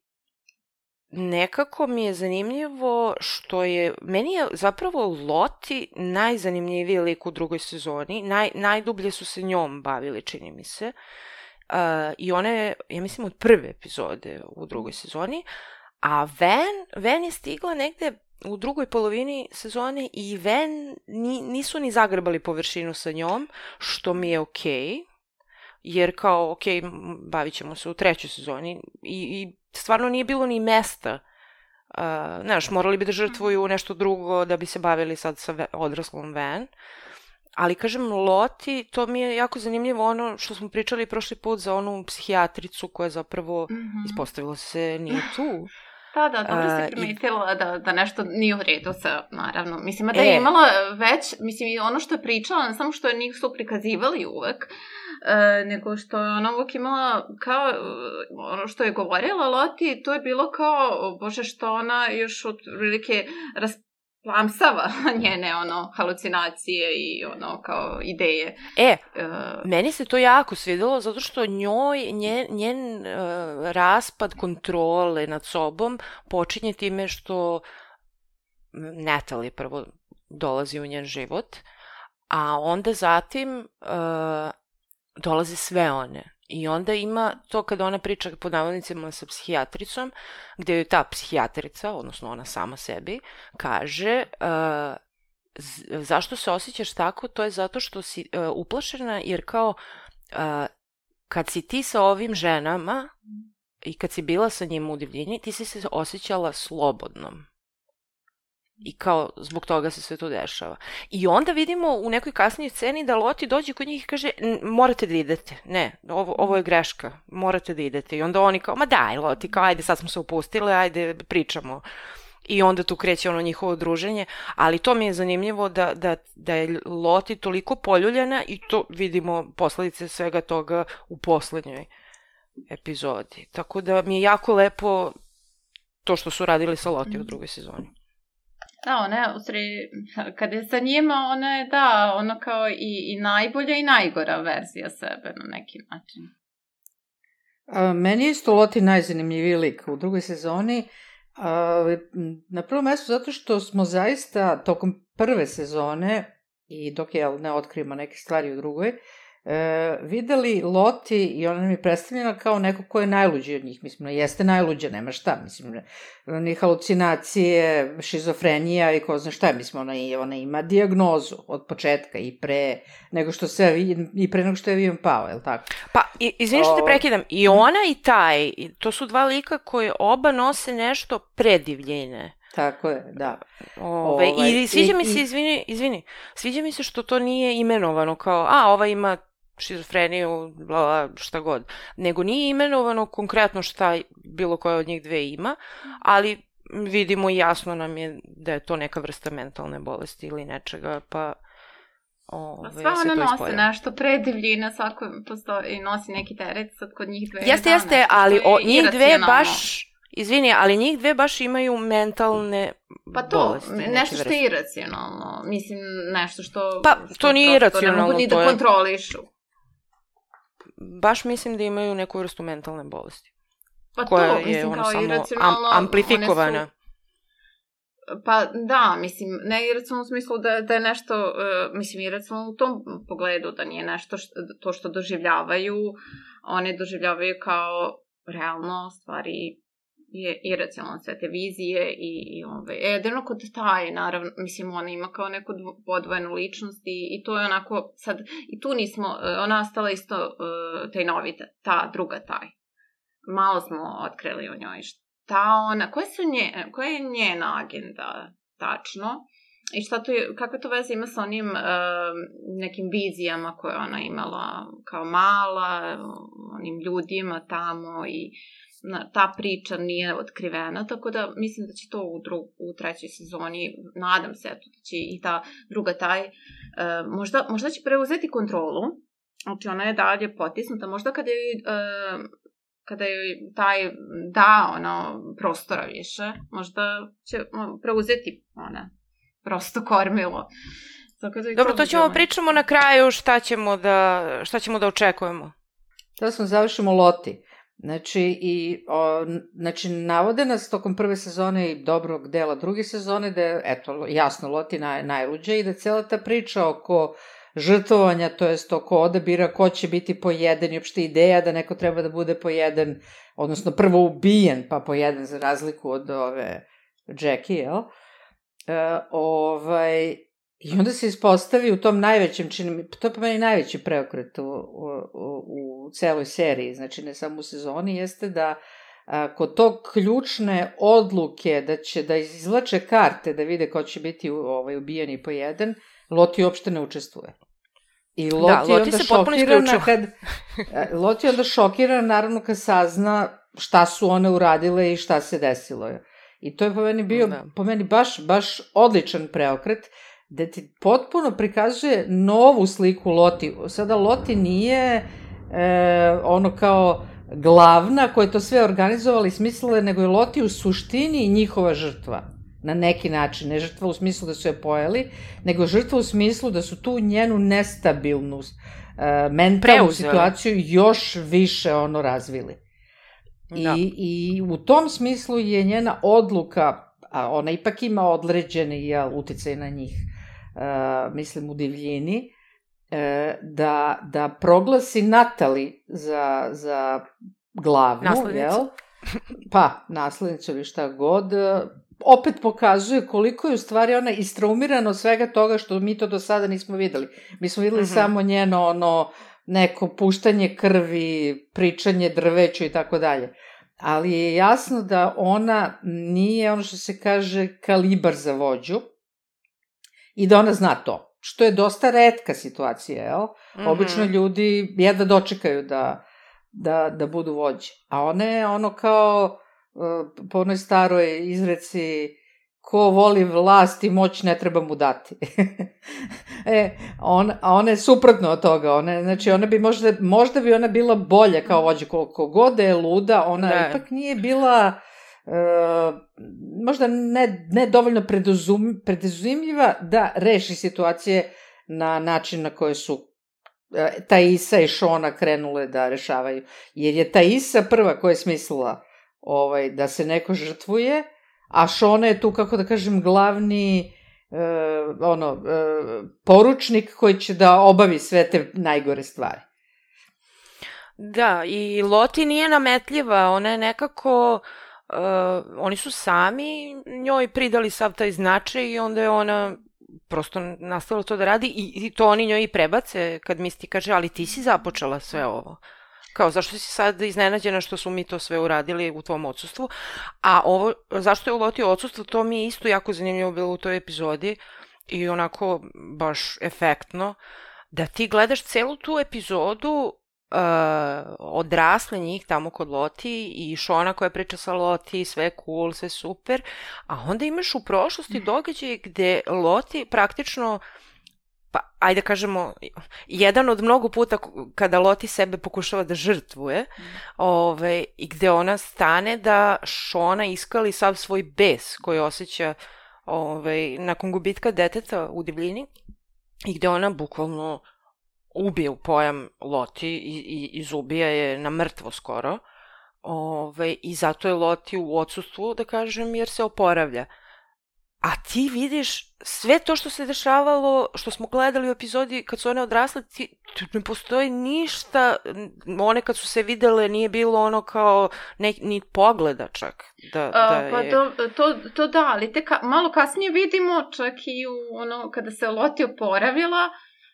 nekako mi je zanimljivo što je, meni je zapravo Loti najzanimljiviji lik u drugoj sezoni, Naj, najdublje su se njom bavili, čini mi se. Uh, I ona je, ja mislim, od prve epizode u drugoj sezoni, a Van, Van je stigla negde u drugoj polovini sezone i Van ni, nisu ni zagrebali površinu sa njom, što mi je okej, okay, jer kao, ok, bavit ćemo se u trećoj sezoni i, i stvarno nije bilo ni mesta. Uh, znaš, morali bi da žrtvuju nešto drugo da bi se bavili sad sa odraslom Van. Ali kažem, Loti, to mi je jako zanimljivo ono što smo pričali prošli put za onu psihijatricu koja zapravo mm Mhm. ispostavila se nije tu. Da, da, dobro si i- primetila da, da nešto nije u redu sa, naravno. Mislim, da E. je imala već, mislim, i ono što je pričala, ne samo što je nisu prikazivali uvek, e, nego što je ona uvek imala kao, e, ono što je govorila Loti, to je bilo kao, bože, što ona još od prilike rasplamsava njene, ono, halucinacije i, ono, kao ideje. E, E, Meni se to jako svidelo zato što njoj, njen, njen uh, raspad kontrole nad sobom počinje time što Natalie prvo dolazi u njen život, a onda zatim uh, dolaze sve one. I onda ima to kada ona priča pod navodnicima sa psihijatricom, gde joj ta psihijatrica, odnosno ona sama sebi, kaže uh, zašto se osjećaš tako, to je zato što si uh, uplašena, jer kao uh, kad si ti sa ovim ženama i kad si bila sa njim u divljini, ti si se osjećala slobodnom. I kao, zbog toga se sve to dešava. I onda vidimo u nekoj kasnijoj sceni da Loti dođe kod njih i kaže, morate da idete. Ne, ovo, ovo je greška, morate da idete. I onda oni kao, ma daj Loti, kao, ajde, sad smo se upustile, ajde, pričamo. I onda tu kreće ono njihovo druženje, ali to mi je zanimljivo da, da, da je Loti toliko poljuljena i to vidimo posledice svega toga u poslednjoj epizodi. Tako da mi je jako lepo to što su radili sa Loti u drugoj sezoni. Da, ona je, u stvari, kad je sa njima, ona je, da, ono kao i, i najbolja i najgora verzija sebe na neki način. A, meni je isto Loti najzanimljiviji lik u drugoj sezoni. A, na prvom mestu zato što smo zaista tokom prve sezone i dok je ne otkrivamo neke stvari u drugoj, e, videli Loti i ona nam je predstavljena kao neko ko je najluđi od njih. Mislim, jeste najluđa, nema šta. Mislim, ni halucinacije, šizofrenija i ko zna šta. Mislim, ona, ona ima diagnozu od početka i pre nego što se i pre nego što je avion pao, je li tako? Pa, izvini što te prekidam, i ona i taj, to su dva lika koje oba nose nešto predivljene. Tako je, da. Ove, ovaj, I sviđa i, mi se, izvini, izvini, sviđa mi se što to nije imenovano kao, a, ova ima šizofreniju, bla, bla, šta god. Nego nije imenovano konkretno šta bilo koja od njih dve ima, ali vidimo jasno nam je da je to neka vrsta mentalne bolesti ili nečega, pa Ove, Sva ona nose nešto predivljina, svako postoji, nosi neki teret, sad kod njih dve. Jeste, jeste, ali o, njih dve baš, izvini, ali njih dve baš imaju mentalne Pa to, bolesti, nešto što je iracionalno, mislim, nešto što... Pa, to nije iracionalno, to ne mogu ni da kontrolišu baš mislim da imaju neku vrstu mentalne bolesti. Pa koja to, mislim, je ono kao samo am, amplifikovana. Su, pa da, mislim, ne iracionalno u smislu da, da je nešto, uh, mislim, iracionalno u tom pogledu, da nije nešto što, to što doživljavaju, one doživljavaju kao realno stvari je iracionalno sve te vizije i, i ove, jedino kod taj, naravno, mislim, ona ima kao neku podvojenu ličnost i, i to je onako, sad, i tu nismo, e, ona ostala isto uh, taj novi, ta druga taj. Malo smo otkrili o njoj šta ona, koja, su nje, koja je njena agenda tačno i šta to je, kakve to veze ima sa onim uh, nekim vizijama koje ona imala kao mala, onim ljudima tamo i ta priča nije otkrivena, tako da mislim da će to u, dru, u trećoj sezoni, nadam se eto, da će i ta druga taj, uh, možda, možda će preuzeti kontrolu, znači ona je dalje potisnuta, možda kada je uh, kada je taj da ono prostora više, možda će preuzeti ona prosto kormilo. Tako da Dobro, to ćemo pričamo na kraju šta ćemo da, šta ćemo da očekujemo. Da smo završimo Loti. Znači, i, o, znači, navode nas tokom prve sezone i dobrog dela druge sezone da je, eto, jasno, Loti naj, najluđe i da cela ta priča oko žrtvovanja, to jest oko odabira ko će biti pojeden i opšte ideja da neko treba da bude pojeden, odnosno prvo ubijen pa pojeden za razliku od ove Jackie, jel? E, ovaj, I onda se ispostavi u tom najvećem, čini to je po meni najveći preokret u, u, u celoj seriji, znači ne samo u sezoni, jeste da a, kod tog ključne odluke da će da izvlače karte da vide ko će biti ovaj, ubijeni po jedan, Loti uopšte ne učestvuje. I Loti, da, Loti onda se šokirana kad, Loti onda šokirana naravno kad sazna šta su one uradile i šta se desilo. I to je po meni bio, da. po meni baš, baš odličan preokret, da ti potpuno prikazuje novu sliku Loti. Sada Loti nije e, ono kao glavna koja je to sve organizovala i smislila, nego je Loti u suštini njihova žrtva na neki način. Ne žrtva u smislu da su je pojeli, nego žrtva u smislu da su tu njenu nestabilnu e, mentalnu Preuzeli. situaciju još više ono razvili. Da. I, I u tom smislu je njena odluka, a ona ipak ima određeni ja, uticaj na njih, mislim u divljini, uh, da, da proglasi Natali za, za glavnu, naslednicu. jel? Pa, naslednicu ili šta god, opet pokazuje koliko je u stvari ona istraumirana od svega toga što mi to do sada nismo videli. Mi smo videli uh mhm. -huh. samo njeno ono neko puštanje krvi, pričanje drveću i tako dalje. ali je jasno da ona nije ono što se kaže kalibar za vođu i da ona zna to. Što je dosta redka situacija, jel? Mm -hmm. Obično ljudi jedva dočekaju da, da, da budu vođe. A ona je ono kao e, po onoj staroj izreci ko voli vlast i moć ne treba mu dati. e, on, a ona je suprotno od toga. Ona, znači, ona bi možda, možda bi ona bila bolja kao vođa koliko god da je luda, ona da. ipak nije bila možda ne, ne dovoljno preduzum, preduzimljiva da reši situacije na način na koje su e, Taisa i Šona krenule da rešavaju. Jer je Taisa prva koja je smislila ovaj, da se neko žrtvuje, a Šona je tu, kako da kažem, glavni e, ono, e, poručnik koji će da obavi sve te najgore stvari. Da, i Loti nije nametljiva, ona je nekako, uh, oni su sami njoj pridali sav taj značaj i onda je ona prosto nastavila to da radi i, i to oni njoj i prebace kad Misti kaže, ali ti si započela sve ovo. Kao, zašto si sad iznenađena što su mi to sve uradili u tvom odsustvu? A ovo, zašto je u Loti odsustvo, to mi je isto jako zanimljivo bilo u toj epizodi i onako baš efektno, da ti gledaš celu tu epizodu uh, odrasle njih tamo kod Loti i Šona koja priča sa Loti, sve cool, sve super, a onda imaš u prošlosti događaje gde Loti praktično pa ajde kažemo, jedan od mnogo puta kada Loti sebe pokušava da žrtvuje mm. ove, i gde ona stane da Šona iskali sav svoj bes koji osjeća ove, nakon gubitka deteta u divljini i gde ona bukvalno ubije u pojam Loti i, i izubija je na mrtvo skoro. Ove, I zato je Loti u odsustvu, da kažem, jer se oporavlja. A ti vidiš sve to što se dešavalo, što smo gledali u epizodi kad su one odrasle, ti, ne postoji ništa, one kad su se videle nije bilo ono kao ne, ni pogleda čak. Da, da A, pa je... to, to, to da, ali te ka, malo kasnije vidimo čak i u ono kada se Loti oporavila,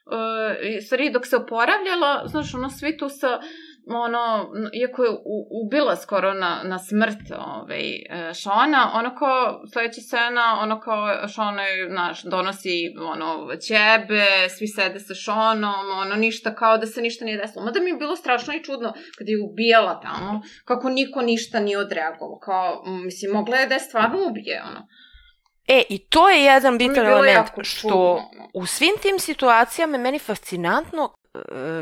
uh, sorry, dok se oporavljala, znaš, ono svi tu sa ono, iako je ubila skoro na, na smrt ovaj, Šona, ono kao, sledeća scena, ono kao Šona je, znaš, donosi ono, ćebe, svi sede sa Šonom, ono, ništa, kao da se ništa nije desilo. Mada mi je bilo strašno i čudno kad je ubijala tamo, kako niko ništa nije odreagovao, kao, mislim, mogla je da je stvarno ubije, ono. E, i to je jedan bitan element, što u svim tim situacijama je meni fascinantno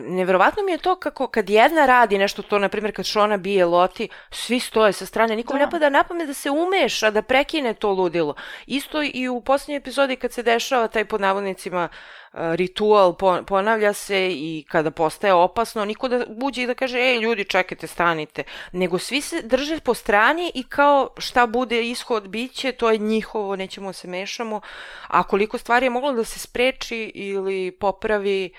neverovatno mi je to kako kad jedna radi nešto to, na primjer kad Šona bije Loti, svi stoje sa strane, nikom da. ne pada na pamet da se umeša, da prekine to ludilo. Isto i u poslednjoj epizodi kad se dešava taj pod navodnicima ritual ponavlja se i kada postaje opasno, niko da buđe i da kaže, ej ljudi čekajte, stanite, nego svi se drže po strani i kao šta bude ishod biće, to je njihovo, nećemo da se mešamo, a koliko stvari je moglo da se spreči ili popravi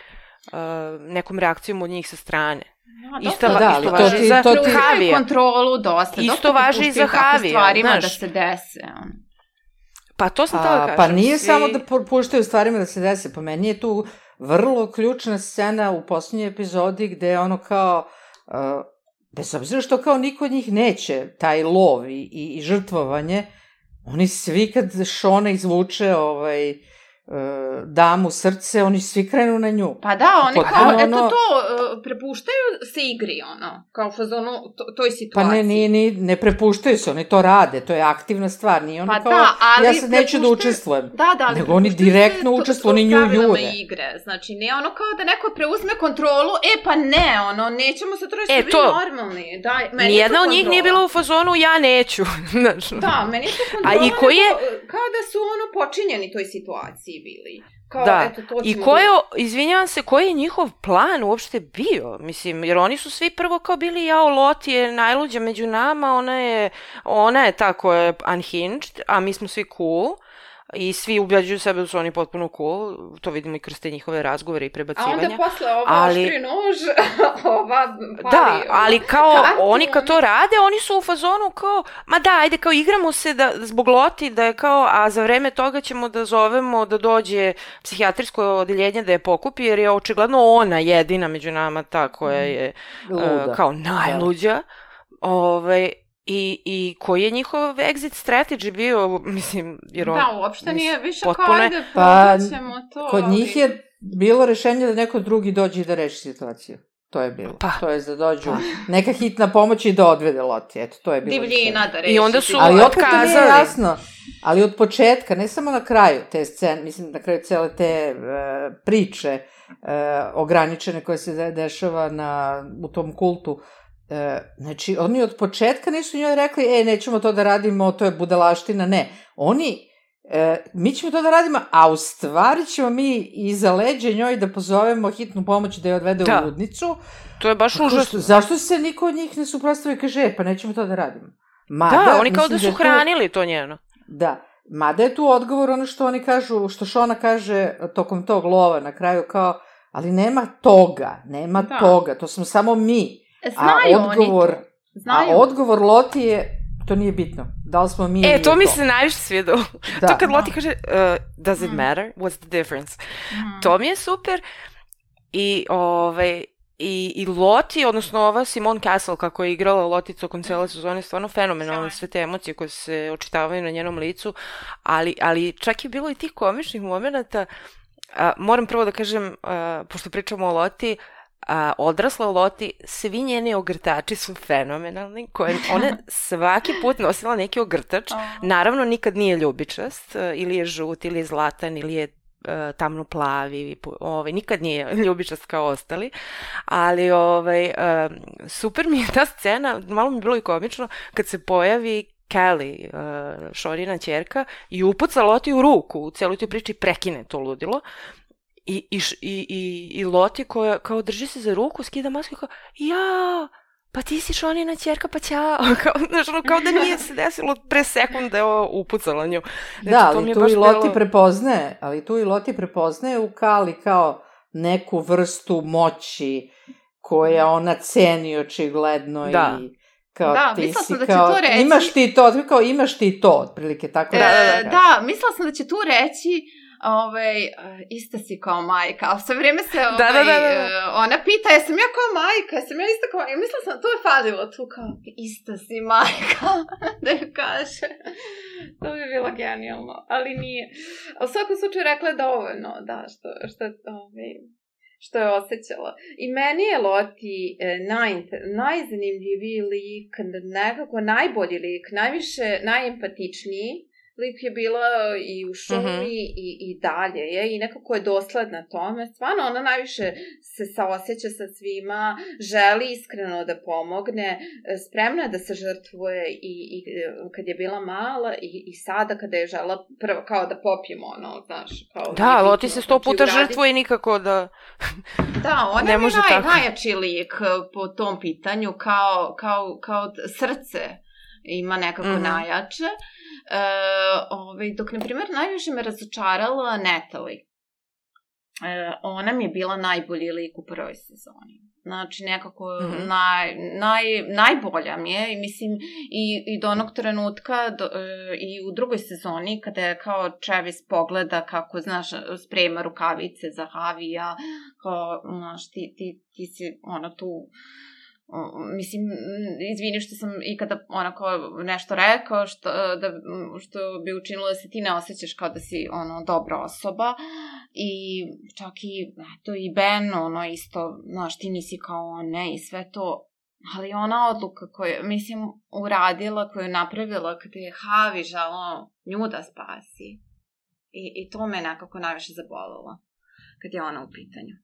uh, nekom reakcijom od njih sa strane. No, isto, da, isto važi ti, za to ti... Havija. kontrolu dosta. Isto važi i za Havija. stvarima da znaš. da se dese. Pa to sam tamo da kažem. Pa nije svi... samo da puštaju stvarima da se dese. Pa meni je tu vrlo ključna scena u poslednjoj epizodi gde je ono kao... Uh, bez obzira što kao niko od njih neće taj lov i, i, i žrtvovanje, oni svi kad Šona izvuče ovaj, E, damu srce, oni svi krenu na nju. Pa da, oni Potpuno kao, ono... eto to, e, prepuštaju se igri, ono, kao fazonu to, toj situaciji. Pa ne, ne, ne, ne prepuštaju se, oni to rade, to je aktivna stvar, nije ono pa kao, da, ali ja sad neću da učestvujem. Da, da, ali nego oni direktno učestvuju, oni nju jure. igre, znači ne ono kao da neko preuzme kontrolu, e pa ne, ono, nećemo se trošiti e, to, normalni. Da, meni Nijedna od njih nije bila u fazonu, ja neću. da, meni je to kontrola, A i koji je... kao da su ono počinjeni toj situaciji bili. Kao, da, eto, to i ko je, izvinjavam se, koji je njihov plan uopšte bio? Mislim, jer oni su svi prvo kao bili, jao, Loti je najluđa među nama, ona je, ona je ta koja je unhinged, a mi smo svi cool i svi ubeđuju sebe da su oni potpuno cool, to vidimo i kroz te njihove razgovore i prebacivanja. A onda posle ova ali, oštri nož, ova pali, Da, ali kao kartu, oni kad to rade, oni su u fazonu kao, ma da, ajde kao igramo se da, zbog loti, da je kao, a za vreme toga ćemo da zovemo da dođe psihijatrijsko odeljenje da je pokupi, jer je očigledno ona jedina među nama ta koja je Luda. uh, kao najluđa. Da. Ove, I, I koji je njihov exit strategy bio, mislim, jer on... Da, uopšte nije više potpuno kao ajde Pa, probaćemo to. Kod ali- njih je bilo rešenje da neko drugi dođe i da reši situaciju. To je bilo. Pa. To je da dođu neka hitna pomoć i da odvede Loti. Eto, to je bilo Divljina rešenje. da reši. I onda su- Ali opet to nije otkazali. jasno. Ali od početka, ne samo na kraju te scene, mislim na kraju cele te e, priče e, ograničene koje se de- dešava na, u tom kultu, e, znači oni od početka nisu njoj rekli, e, nećemo to da radimo, to je budalaština, ne. Oni, e, mi ćemo to da radimo, a u stvari ćemo mi iza leđa njoj da pozovemo hitnu pomoć da je odvede Da. u ludnicu. To je baš užasno. što- Zašto se niko od njih ne suprostavi i kaže, e, pa nećemo to da radimo? Mada, Da, oni kao da su je to- hranili to njeno. Da, mada je tu odgovor ono što oni kažu, što Šona kaže tokom tog lova na kraju kao, ali nema toga, nema Da. toga, to smo samo mi. Znaju a odgovor, oni to. Znaju. a odgovor Loti je, to nije bitno, da li smo mi E, to mi se najviše svidelo. Da. to kad Da. Loti kaže, uh, does it Mm. matter? What's the difference? Mhm. To mi je super. I, ovaj, i, i Loti, odnosno ova Simone Castle, kako je igrala Loti tokom cele sezone, stvarno fenomenalno, sve te emocije koje se očitavaju na njenom licu, ali, ali čak je bilo i tih komičnih momenta, a, moram prvo da kažem, a, pošto pričamo o Loti, a, odrasla Loti, svi njeni ogrtači su fenomenalni, koje ona svaki put nosila neki ogrtač. Naravno, nikad nije ljubičast, e, ili je žut, ili je zlatan, ili je e, tamno plavi, ovaj, nikad nije ljubičast kao ostali, ali ovaj, e, super mi je ta scena, malo mi je bilo i komično, kad se pojavi Kelly, uh, Šorina čerka, i upuca Loti u ruku u celoj toj priči prekine to ludilo. I, i, i, i, i Loti koja kao drži se za ruku, skida masku i kao, ja, pa ti si Šonina čerka, pa ćao. Kao, znaš, ono, kao da nije se desilo pre sekunde je ovo upucala nju. Znači, Da, to ali tu baš i Loti bilo- prepoznaje, ali tu i Loti prepoznaje u Kali kao neku vrstu moći koja ona ceni očigledno Da. i kao Da, ti mislila si sam da će kao, to reći. imaš ti to, kao imaš ti to, otprilike tako. E, Da, da, da. da, mislila sam da će tu reći ovaj, e, ista si kao majka, ali sve vrijeme se ovaj, Da, da, da, da. e, ona pita, jesam ja kao majka, jesam ja ista kao, i mislila sam, to je falilo tu kao, ista si majka, da joj kaže. To bi bilo genijalno, ali nije. U svakom slučaju rekla je dovoljno, da, što, što, ovaj, što je osjećala. I meni je Loti e, naj, najzanimljiviji lik, nekako najbolji lik, najviše, najempatičniji lik je bila i u šumi Mhm. i, i dalje je i nekako je dosledna tome. Stvarno ona najviše se saoseća sa svima, želi iskreno da pomogne, e, spremna je da se žrtvuje i, i e, kad je bila mala i, i sada kada je žela prvo kao da popijemo ono, znaš, kao Da, Loti bitno, se sto puta uradi- žrtvuje i nikako da... Da, ona Ne je može naj, tako. najjači lik e, po tom pitanju, kao, kao, kao srce ima nekako Mhm. najjače. E, ovaj, dok, na primjer, najviše me razočarala Natalie. E, ona mi je bila najbolji lik u prvoj sezoni. Znači, nekako Mhm. naj, naj, najbolja mi je. I mislim, i, i do onog trenutka, do, e, i u drugoj sezoni, kada je kao Travis pogleda kako, znaš, sprema rukavice za Havija, kao, znaš, ti, ti, ti si, ono, tu, mislim, izvini što sam ikada onako nešto rekao što, da, što bi učinilo da se ti ne osjećaš kao da si ono dobra osoba. I čak i eto i Ben ono isto znaš ti nisi kao on ne i sve to ali ona odluka koju mislim uradila koju napravila kada je Havi želao nju da spasi. I, i to me nekako najviše zabolilo kad je ona u pitanju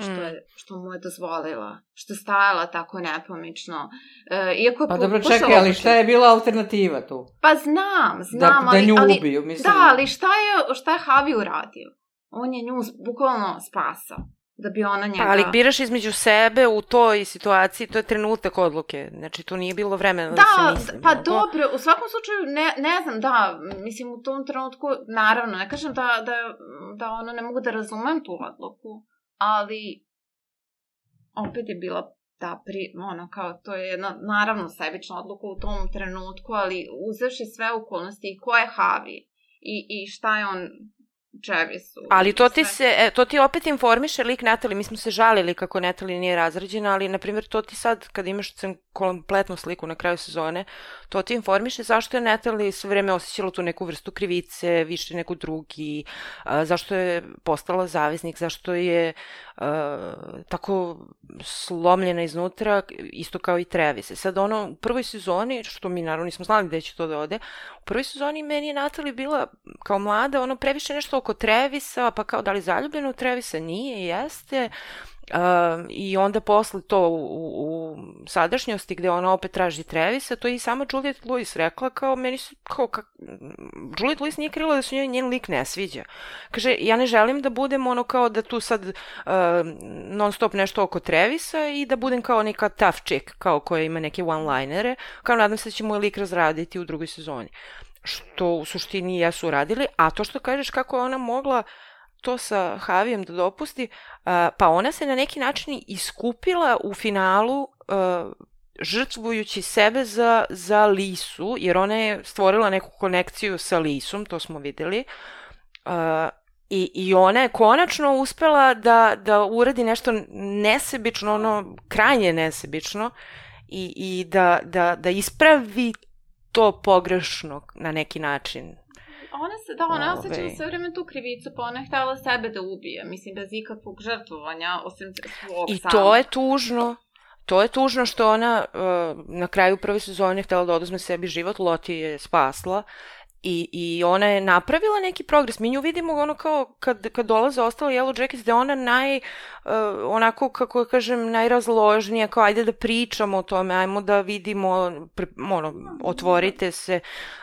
što, Mm. je, što mu je dozvolila, što je stajala tako nepomično. E, iako je Pa dobro, čekaj, ali da- šta je bila alternativa tu? Pa znam, Da, znam, da ali... nju ali ubiju, mislim. Da, ali šta je, šta je Havi uradio? On je nju bukvalno spasao. Da bi ona njega... Pa, ali biraš između sebe u toj situaciji, to je trenutak odluke. Znači, tu nije bilo vremena da, Da, se misli. pa mnogo. dobro, u svakom slučaju, ne, ne znam, da, mislim, u tom trenutku, naravno, ne kažem da, da, da ono, ne mogu da razumem tu odluku, ali opet je bila da, pri, ono, kao, to je jedna, naravno, sebična odluka u tom trenutku, ali uzevši sve okolnosti i ko je Havi i, i šta je on Travisu. Ali to ti, se, e, to ti opet informiše lik Natalie, mi smo se žalili kako Natalie nije razrađena, ali na primjer to ti sad kad imaš kompletnu sliku na kraju sezone, to ti informiše zašto je Natalie sve vreme osjećala tu neku vrstu krivice, više nego drugi, zašto je postala zavisnik, zašto je a, tako slomljena iznutra, isto kao i Travis. E Sad ono, u prvoj sezoni, što mi naravno nismo znali gde će to da ode, u prvoj sezoni meni je Natalie bila kao mlada, ono previše nešto oko Trevisa, pa kao da li zaljubljena u Trevisa? Nije, jeste. Uh, I onda posle to u, u, sadašnjosti gde ona opet traži Trevisa, to je i sama Juliette Lewis rekla kao meni se, kao, kak, Juliette Lewis nije krila da se njoj njen lik ne sviđa. Kaže, ja ne želim da budem ono kao da tu sad uh, non stop nešto oko Trevisa i da budem kao neka tough chick, kao koja ima neke one-linere, kao nadam se da će moj lik razraditi u drugoj sezoni što u suštini jesu uradili, a to što kažeš kako je ona mogla to sa Havijem da dopusti, pa ona se na neki način iskupila u finalu žrtvujući sebe za, za Lisu, jer ona je stvorila neku konekciju sa Lisom, to smo videli, I, I ona je konačno uspela da, da uradi nešto nesebično, ono, krajnje nesebično, i, i da, da, da ispravi to pogrešno na neki način. Ona se, da, ona Ove. osjećala sve vreme tu krivicu, pa ona je htela sebe da ubije, mislim, bez ikakvog žrtvovanja, osim svog I samog. to je tužno. To je tužno što ona uh, na kraju prve sezone htela da oduzme sebi život, Loti je spasla i, i ona je napravila neki progres. Mi nju vidimo ono kao kad, kad dolaze ostale Yellow Jackets, da ona naj, uh, onako kako kažem, najrazložnija, kao ajde da pričamo o tome, ajmo da vidimo, pre, ono, otvorite se.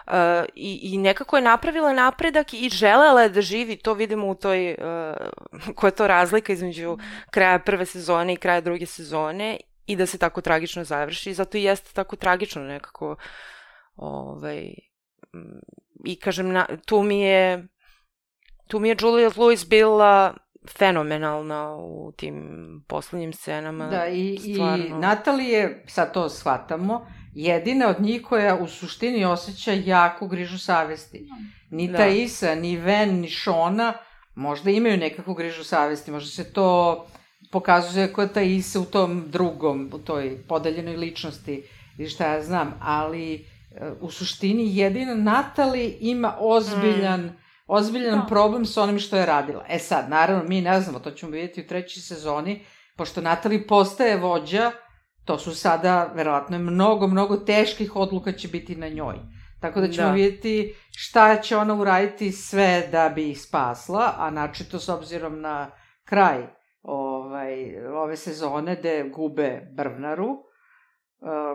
Uh, i, I nekako je napravila napredak i želela je da živi, to vidimo u toj, uh, koja je to razlika između kraja prve sezone i kraja druge sezone i da se tako tragično završi, zato i jeste tako tragično nekako ovaj, i kažem, na, tu mi je tu mi je Juliette Lewis bila fenomenalna u tim poslednjim scenama. Da, i, stvarno. i Natalije, sad to shvatamo, jedina od njih koja u suštini osjeća jaku grižu savesti. Ni Da. Taisa, ni Ven, ni Šona možda imaju nekakvu grižu savesti, možda se to pokazuje kod Taisa u tom drugom, u toj podeljenoj ličnosti ili šta ja znam, ali u suštini jedina Natali ima ozbiljan Mm. ozbiljan Da. problem sa onim što je radila. E sad, naravno, mi ne znamo, to ćemo vidjeti u trećoj sezoni, pošto Natali postaje vođa, to su sada, verovatno, mnogo, mnogo teških odluka će biti na njoj. Tako da ćemo Da. vidjeti šta će ona uraditi sve da bi ih spasla, a načito s obzirom na kraj ovaj, ove sezone gde gube Brvnaru,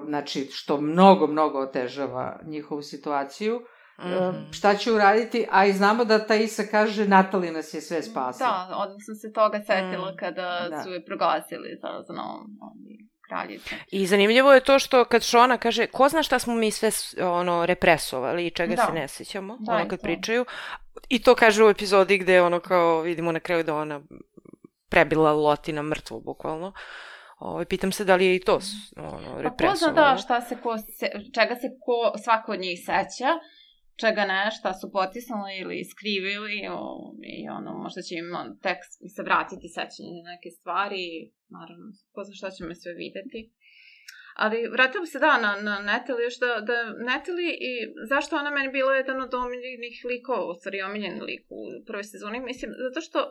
znači što mnogo, mnogo otežava njihovu situaciju, Mhm. šta će uraditi, a i znamo da Taisa kaže Natali nas je sve spasila. Da, sam se toga setila Mm, kada da. su je proglasili za, za novom kraljicu. I zanimljivo je to što kad Šona kaže, ko zna šta smo mi sve ono represovali i čega Da. se ne sećamo, Da, ono kad to. pričaju. I to kaže u epizodi gde ono kao vidimo na kraju da ona prebila Lotina mrtvo bukvalno. Ovaj pitam se da li je i to ono Pa ko zna da šta se ko, se, čega se ko, svako od njih seća, čega ne, šta su potisnuli ili skrivili o, i ono, možda će im on, tek se vratiti sećanje na neke stvari, naravno, ko zna šta ćemo sve videti. Ali vratila bi se da na, na Natalie, još da, da Natalie i zašto ona meni bila jedan od omiljenih likova, u stvari omiljen lik u prvoj sezoni, mislim, zato što uh,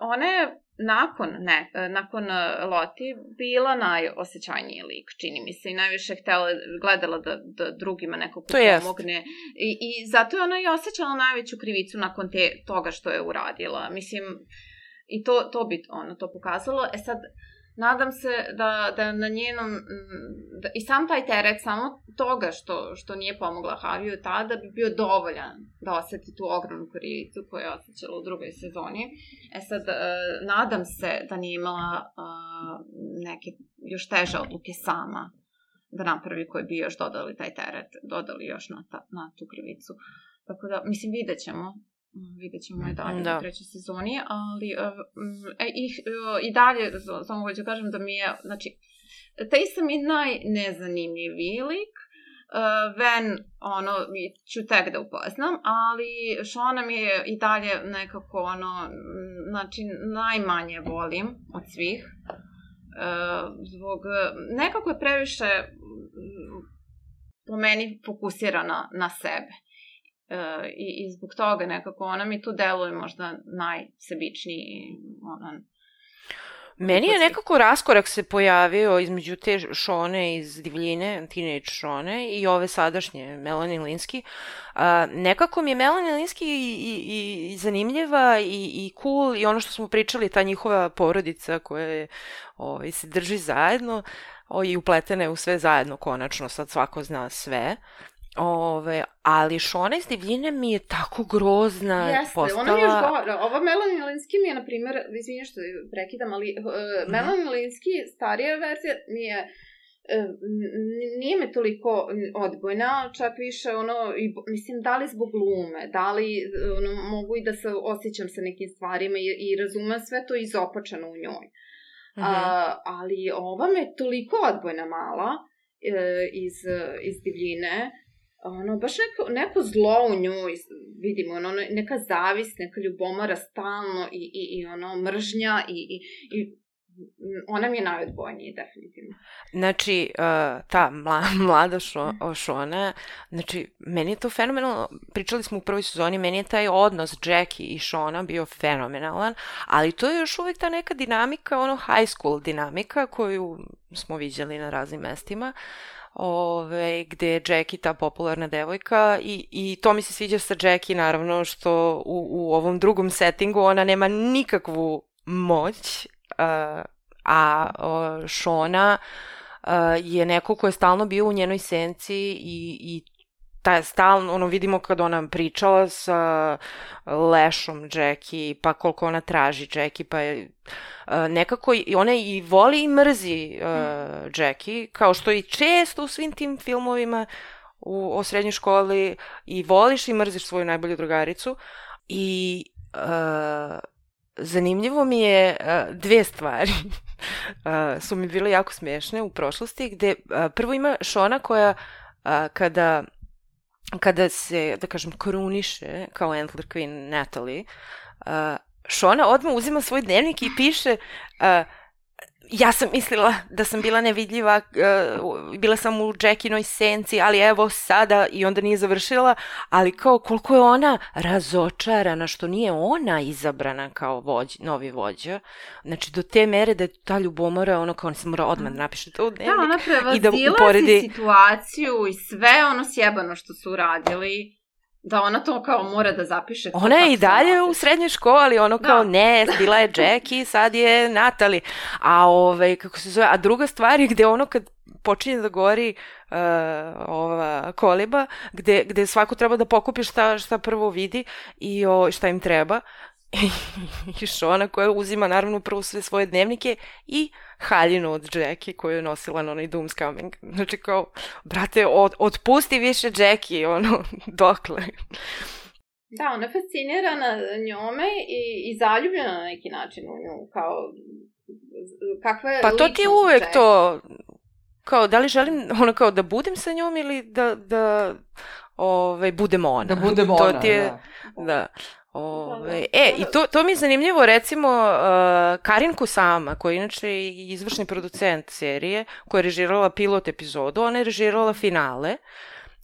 ona je nakon, ne, uh, nakon uh, Loti bila najosjećajniji lik, čini mi se, i najviše htela, gledala da, da drugima jest. pomogne. I, I zato je ona i osjećala najveću krivicu nakon te, toga što je uradila. Mislim, i to, to bi ono to pokazalo. E sad, nadam se da, da na njenom, da, i sam taj teret samo toga što, što nije pomogla Haviju tada bi bio dovoljan da oseti tu ogromnu krivicu koju je osjećala u drugoj sezoni. E sad, e, nadam se da nije imala e, neke još teže odluke sama da napravi koji bi još dodali taj teret, dodali još na, ta, na tu krivicu. Tako da, mislim, vidjet ćemo. Mm, Vidjet ćemo i dalje Da. u trećoj sezoni, ali e, e, i, e, i dalje, samo hoću da kažem da mi je, znači, taj sam i najnezanimljiviji lik, Uh, Ven, ono, ću tek da upoznam, ali Shona mi je i dalje nekako, ono, znači, najmanje volim od svih. Zbog, nekako je previše po meni fokusirana na sebe. Uh, i, I zbog toga nekako ona mi tu deluje možda najsebičniji, ona, Meni je nekako raskorak se pojavio između te Šone iz Divljine, Teenage Šone i ove sadašnje Melanie Linsky. A, nekako mi je Melanie Linsky i, i, i zanimljiva i, i cool i ono što smo pričali, ta njihova porodica koja je, ovaj, se drži zajedno o, i upletene u sve zajedno konačno, sad svako zna sve. Ove, ali Šona iz divljine mi je tako grozna Jeste, postala. ona mi je još gore. Ova Melanie Linsky mi je, na primjer, izvinja što prekidam, ali uh, Melanie Linsky, starija verzija, mi je uh, nije me toliko odbojna, čak više ono, i, mislim, da li zbog glume, da li ono, mogu i da se osjećam sa nekim stvarima i, i razumem sve to izopačano u njoj. Mm -hmm. uh, ali ova me toliko odbojna mala uh, iz, iz divljine, ono, baš neko, neko zlo u nju, vidimo, ono, neka zavis, neka ljubomora stalno i, i, i ono, mržnja i, i, i ona mi je najodbojnije, definitivno. Znači, uh, ta mla, mlada šo, Šona, znači, meni je to fenomenalno, pričali smo u prvoj sezoni, meni je taj odnos Jackie i Šona bio fenomenalan, ali to je još uvek ta neka dinamika, ono high school dinamika koju smo viđali na raznim mestima, ove, gde je Jackie ta popularna devojka i, i to mi se sviđa sa Jackie naravno što u, u ovom drugom settingu ona nema nikakvu moć, uh, a uh, Shona uh, je neko ko je stalno bio u njenoj senci i, i ta stalno, ono vidimo kad ona pričala sa Lešom Jackie, pa koliko ona traži Jackie, pa je uh, nekako i ona i voli i mrzi uh, Jackie, kao što i često u svim tim filmovima u, o srednjoj školi i voliš i mrziš svoju najbolju drugaricu i uh, zanimljivo mi je uh, dve stvari. Uh, su mi bile jako smešne u prošlosti, gde uh, prvo ima Šona koja uh, kada kada se, da kažem, kruniše kao Antler Queen Natalie, uh, Shona odmah uzima svoj dnevnik i piše uh, ja sam mislila da sam bila nevidljiva, uh, bila sam u Jackinoj senci, ali evo sada i onda nije završila, ali kao koliko je ona razočarana što nije ona izabrana kao vođ, novi vođa. Znači do te mere da je ta ljubomora ono kao se mora odmah napiše to u da, dnevnik. Da, ona prevazila i da uporedi... situaciju i sve ono sjebano što su uradili Da ona to kao mora da zapiše. Ona je i dalje u srednjoj školi, ono da. kao ne, bila je Jackie, sad je Natali. A ovaj, kako se zove, a druga stvar je gde ono kad počinje da gori uh, ova koliba, gde, gde svako treba da pokupi šta, šta prvo vidi i o, šta im treba. I Šona koja uzima naravno prvo sve svoje dnevnike i haljinu od Jackie koju je nosila na onaj Doom's Coming. Znači kao, brate, od, otpusti više Jackie, ono, dokle. Da, ona je fascinirana njome i, i zaljubljena na neki način u nju, kao kakva je Pa to ti je uvek Jackie. to, kao, da li želim, ono kao, da budem sa njom ili da, da ovaj, budem ona. Da budem ona, to ti je, da. da. Ove, e, i to, to mi je zanimljivo, recimo, uh, Karin Kusama, koja je inače izvršni producent serije, koja je režirala pilot epizodu, ona je režirala finale.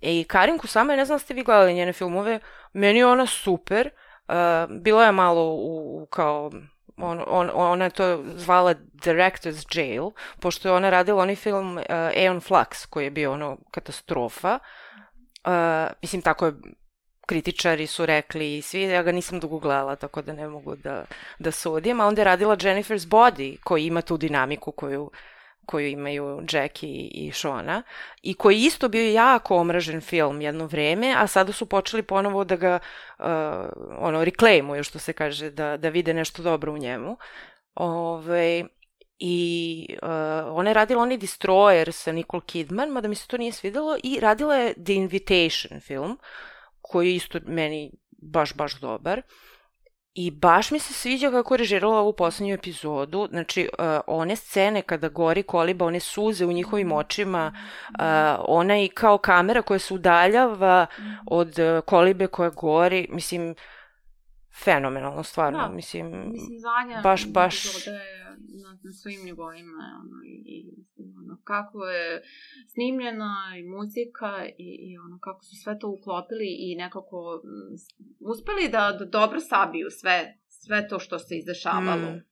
E, I Karin Kusama, ne znam da ste vi gledali njene filmove, meni je ona super. Uh, bila je malo u, u kao on, on, ona je to zvala Director's Jail, pošto je ona radila onaj film uh, Aeon Flux, koji je bio ono katastrofa. Uh, mislim, tako je kritičari su rekli i svi, ja ga nisam dugo gledala, tako da ne mogu da, da sudim, a onda je radila Jennifer's Body, koji ima tu dinamiku koju koju imaju Jackie i Shona i koji isto bio jako omražen film jedno vreme, a sada su počeli ponovo da ga uh, ono, reclaimuju, što se kaže, da, da vide nešto dobro u njemu. Ove, I uh, ona je radila onaj Destroyer sa Nicole Kidman, mada mi se to nije svidelo, i radila je The Invitation film, uh, koji je isto meni baš, baš dobar. I baš mi se sviđa kako je režirala ovu poslednju epizodu. Znači, uh, one scene kada gori koliba, one suze u njihovim očima, uh, ona i kao kamera koja se udaljava od uh, kolibe koja gori, mislim, fenomenalno, stvarno, Da, mislim, Mislim, zadnja baš, baš, na, na svim nivoima, ono, i, ono, kako je snimljena i muzika i, i ono, kako su sve to uklopili i nekako mm, uspeli da, da dobro sabiju sve, sve to što se izdešavalo Mm.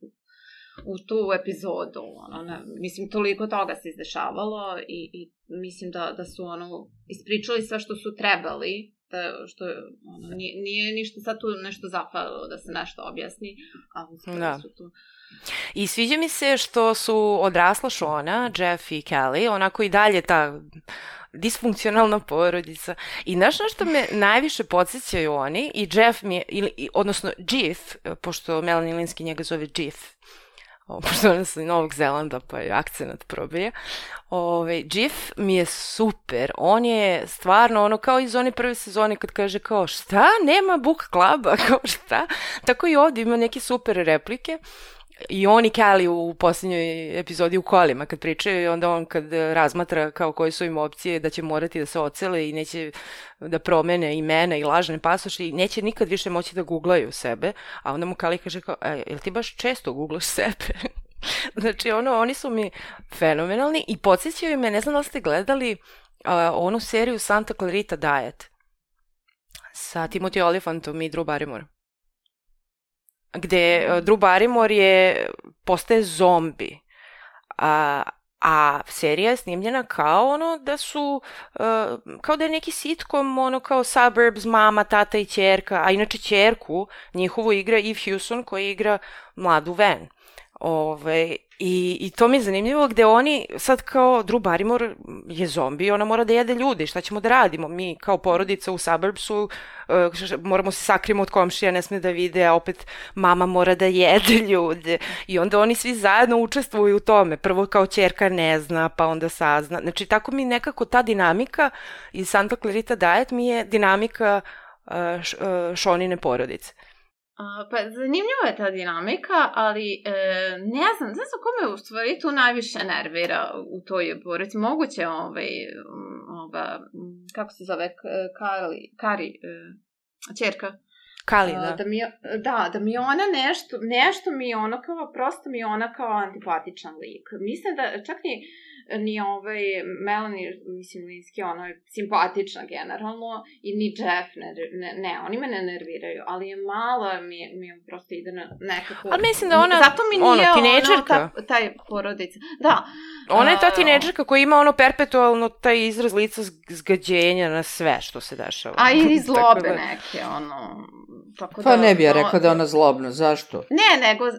u tu epizodu. Ono, ne, mislim, toliko toga se izdešavalo i, i mislim da, da su ono, ispričali sve što su trebali da, što ono, nije, nije ništa sad tu nešto zafalilo da se nešto objasni, a uspeli Da. su tu. I sviđa mi se što su odrasla Shona, Jeff i Kelly, onako i dalje ta disfunkcionalna porodica. I znaš na što me najviše podsjećaju oni, i Jeff mi je, ili, odnosno Jif, pošto Melanie Linsky njega zove Jif, o, pošto ona sa Novog Zelanda, pa je akcenat probija. Ove, Jif mi je super. On je stvarno ono kao iz one prve sezone kad kaže kao šta, nema book kluba, kao šta. Tako i ovdje ima neke super replike. I on i Kelly u posljednjoj epizodi u kolima kad pričaju i onda on kad razmatra kao koje su im opcije da će morati da se ocele i neće da promene imena i lažne pasoše i neće nikad više moći da googlaju sebe, a onda mu Kelly kaže kao, e, jel ti baš često googlaš sebe? znači, ono, oni su mi fenomenalni i podsjećaju me, ne znam da ste gledali a, onu seriju Santa Clarita Diet sa Timothy Olyphantom i Drew Barrymore gde e, Drew Barrymore je, postaje zombi. A, a serija je snimljena kao ono da su, uh, kao da je neki sitcom, ono kao Suburbs, mama, tata i ćerka, a inače ćerku njihovu igra Eve Hewson koja igra mladu Ven. Ove, i, I to mi je zanimljivo gde oni sad kao Drew Barrymore je zombi, ona mora da jede ljude, šta ćemo da radimo? Mi kao porodica u suburbsu uh, moramo se sakrimo od komšija, ne sme da vide, a opet mama mora da jede ljude. I onda oni svi zajedno učestvuju u tome. Prvo kao čerka ne zna, pa onda sazna. Znači tako mi nekako ta dinamika iz Santa Clarita Diet mi je dinamika uh, š, uh, Šonine porodice. A, pa zanimljiva je ta dinamika, ali e, ne znam, ne znam kome u stvari tu najviše nervira u toj porodici. Moguće ovaj, ova, kako se zove, Kari, Kari e, čerka. Kali, da. da, mi, da, da mi ona nešto, nešto mi je ono kao, prosto mi je ona kao antipatičan lik. Mislim da čak ni, ni ovaj Melanie, mislim, Linsky, ona je simpatična generalno, i ni Jeff, ne, ne, ne oni me ne nerviraju, ali je mala, mi, je- mi je prosto ide na nekako... Ali mislim da ona, Zato mi ono, nije tinejdžerka. ono, ta, taj porodica. Da. Ona je ta A, tinejdžerka koja ima ono perpetualno taj izraz lica zg- zgađenja na sve što se dešava. A i zlobe da- neke, ono... Tako Pa da, ne bi ja no, rekla da je ona zlobna, zašto? Ne, nego uh,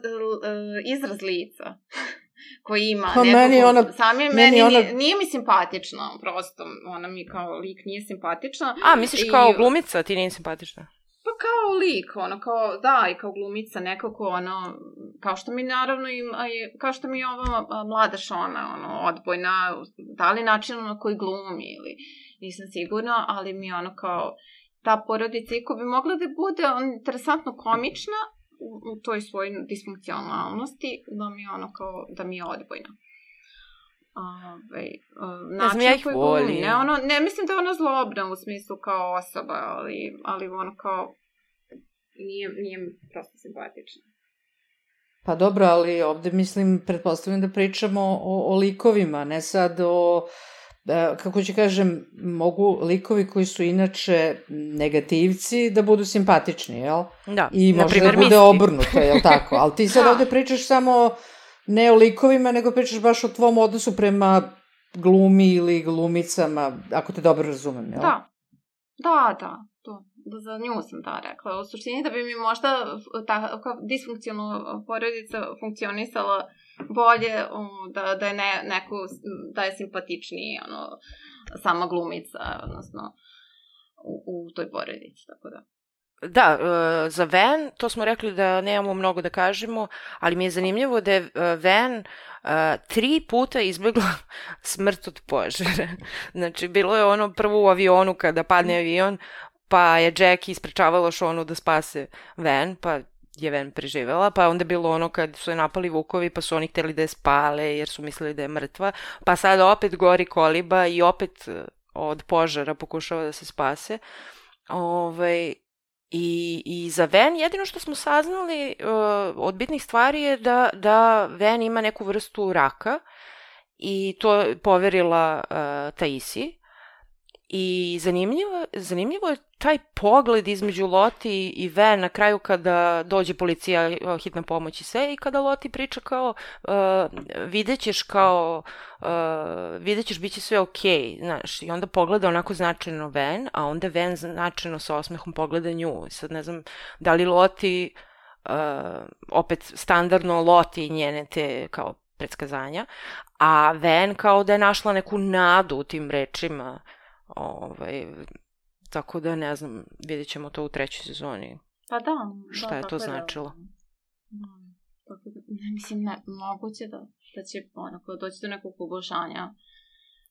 izraz lica koji ima. Pa meni ona- Sam je, meni meni, ona- nije, nije mi simpatična, prosto. Ona mi kao lik nije simpatična. A, misliš I- kao glumica, ti nije simpatična? Pa kao lik, ono, kao, da, i kao glumica, nekako, ono, kao što mi naravno ima, i- kao što mi ova mlada Šona, ono, odbojna, da li način na koji glumi ili nisam sigurna, ali mi ono kao, ta porodica, iako bi mogla da bude on, interesantno komična u, u toj svojoj disfunkcionalnosti, da mi je ono kao, da mi je odbojna. Ove, Ne znam, ja ih volim. Ne, ono, ne mislim da je ona zlobna u smislu kao osoba, ali, ali ono kao nije, nije prosto simpatična. Pa dobro, ali ovde mislim, pretpostavljam da pričamo o, o likovima, ne sad o, e, kako ću kažem, mogu likovi koji su inače negativci da budu simpatični, jel? Da, I primjer da bude Misty. obrnuto, jel tako? Ali ti sad Da. ovde pričaš samo ne o likovima, nego pričaš baš o tvom odnosu prema glumi ili glumicama, ako te dobro razumem, jel? Da. Da, da, to. Da za nju sam da rekla. U suštini da bi mi možda ta disfunkcionalna porodica funkcionisala bolje, da, da je ne, neko, da je simpatičniji, ono, sama glumica, odnosno, u, u toj porodici, tako da. Da, e, za Van, to smo rekli da nemamo mnogo da kažemo, ali mi je zanimljivo da je e, Van e, tri puta izbjegla smrt od požara. Znači, bilo je ono prvo u avionu kada padne avion, pa je Jack isprečavala Šonu da spase Van, pa je Ven preživela, pa onda bilo ono kad su je napali vukovi pa su oni hteli da je spale jer su mislili da je mrtva, pa sad opet gori koliba i opet e, od požara pokušava da se spase. Ovaj, I, I za Ven jedino što smo saznali uh, od bitnih stvari je da, da Ven ima neku vrstu raka i to je poverila uh, Taisi. I zanimljivo, zanimljivo je taj pogled između Loti i Ven na kraju kada dođe policija, hitna pomoć i sve i kada Loti priča kao uh, vidjet ćeš kao uh, vidjet ćeš bit će sve okej, okay, znaš, i onda pogleda onako značajno Ven, a onda Ven značajno sa osmehom pogleda nju. Sad ne znam da li Loti uh, opet standardno Loti i njene te kao predskazanja, a Ven kao da je našla neku nadu u tim rečima Ovaj, tako da ne znam, vidjet ćemo to u trećoj sezoni. Pa da. Šta da, je to značilo? Da, tako da, mislim, ne, moguće da, da će onako doći do nekog poboljšanja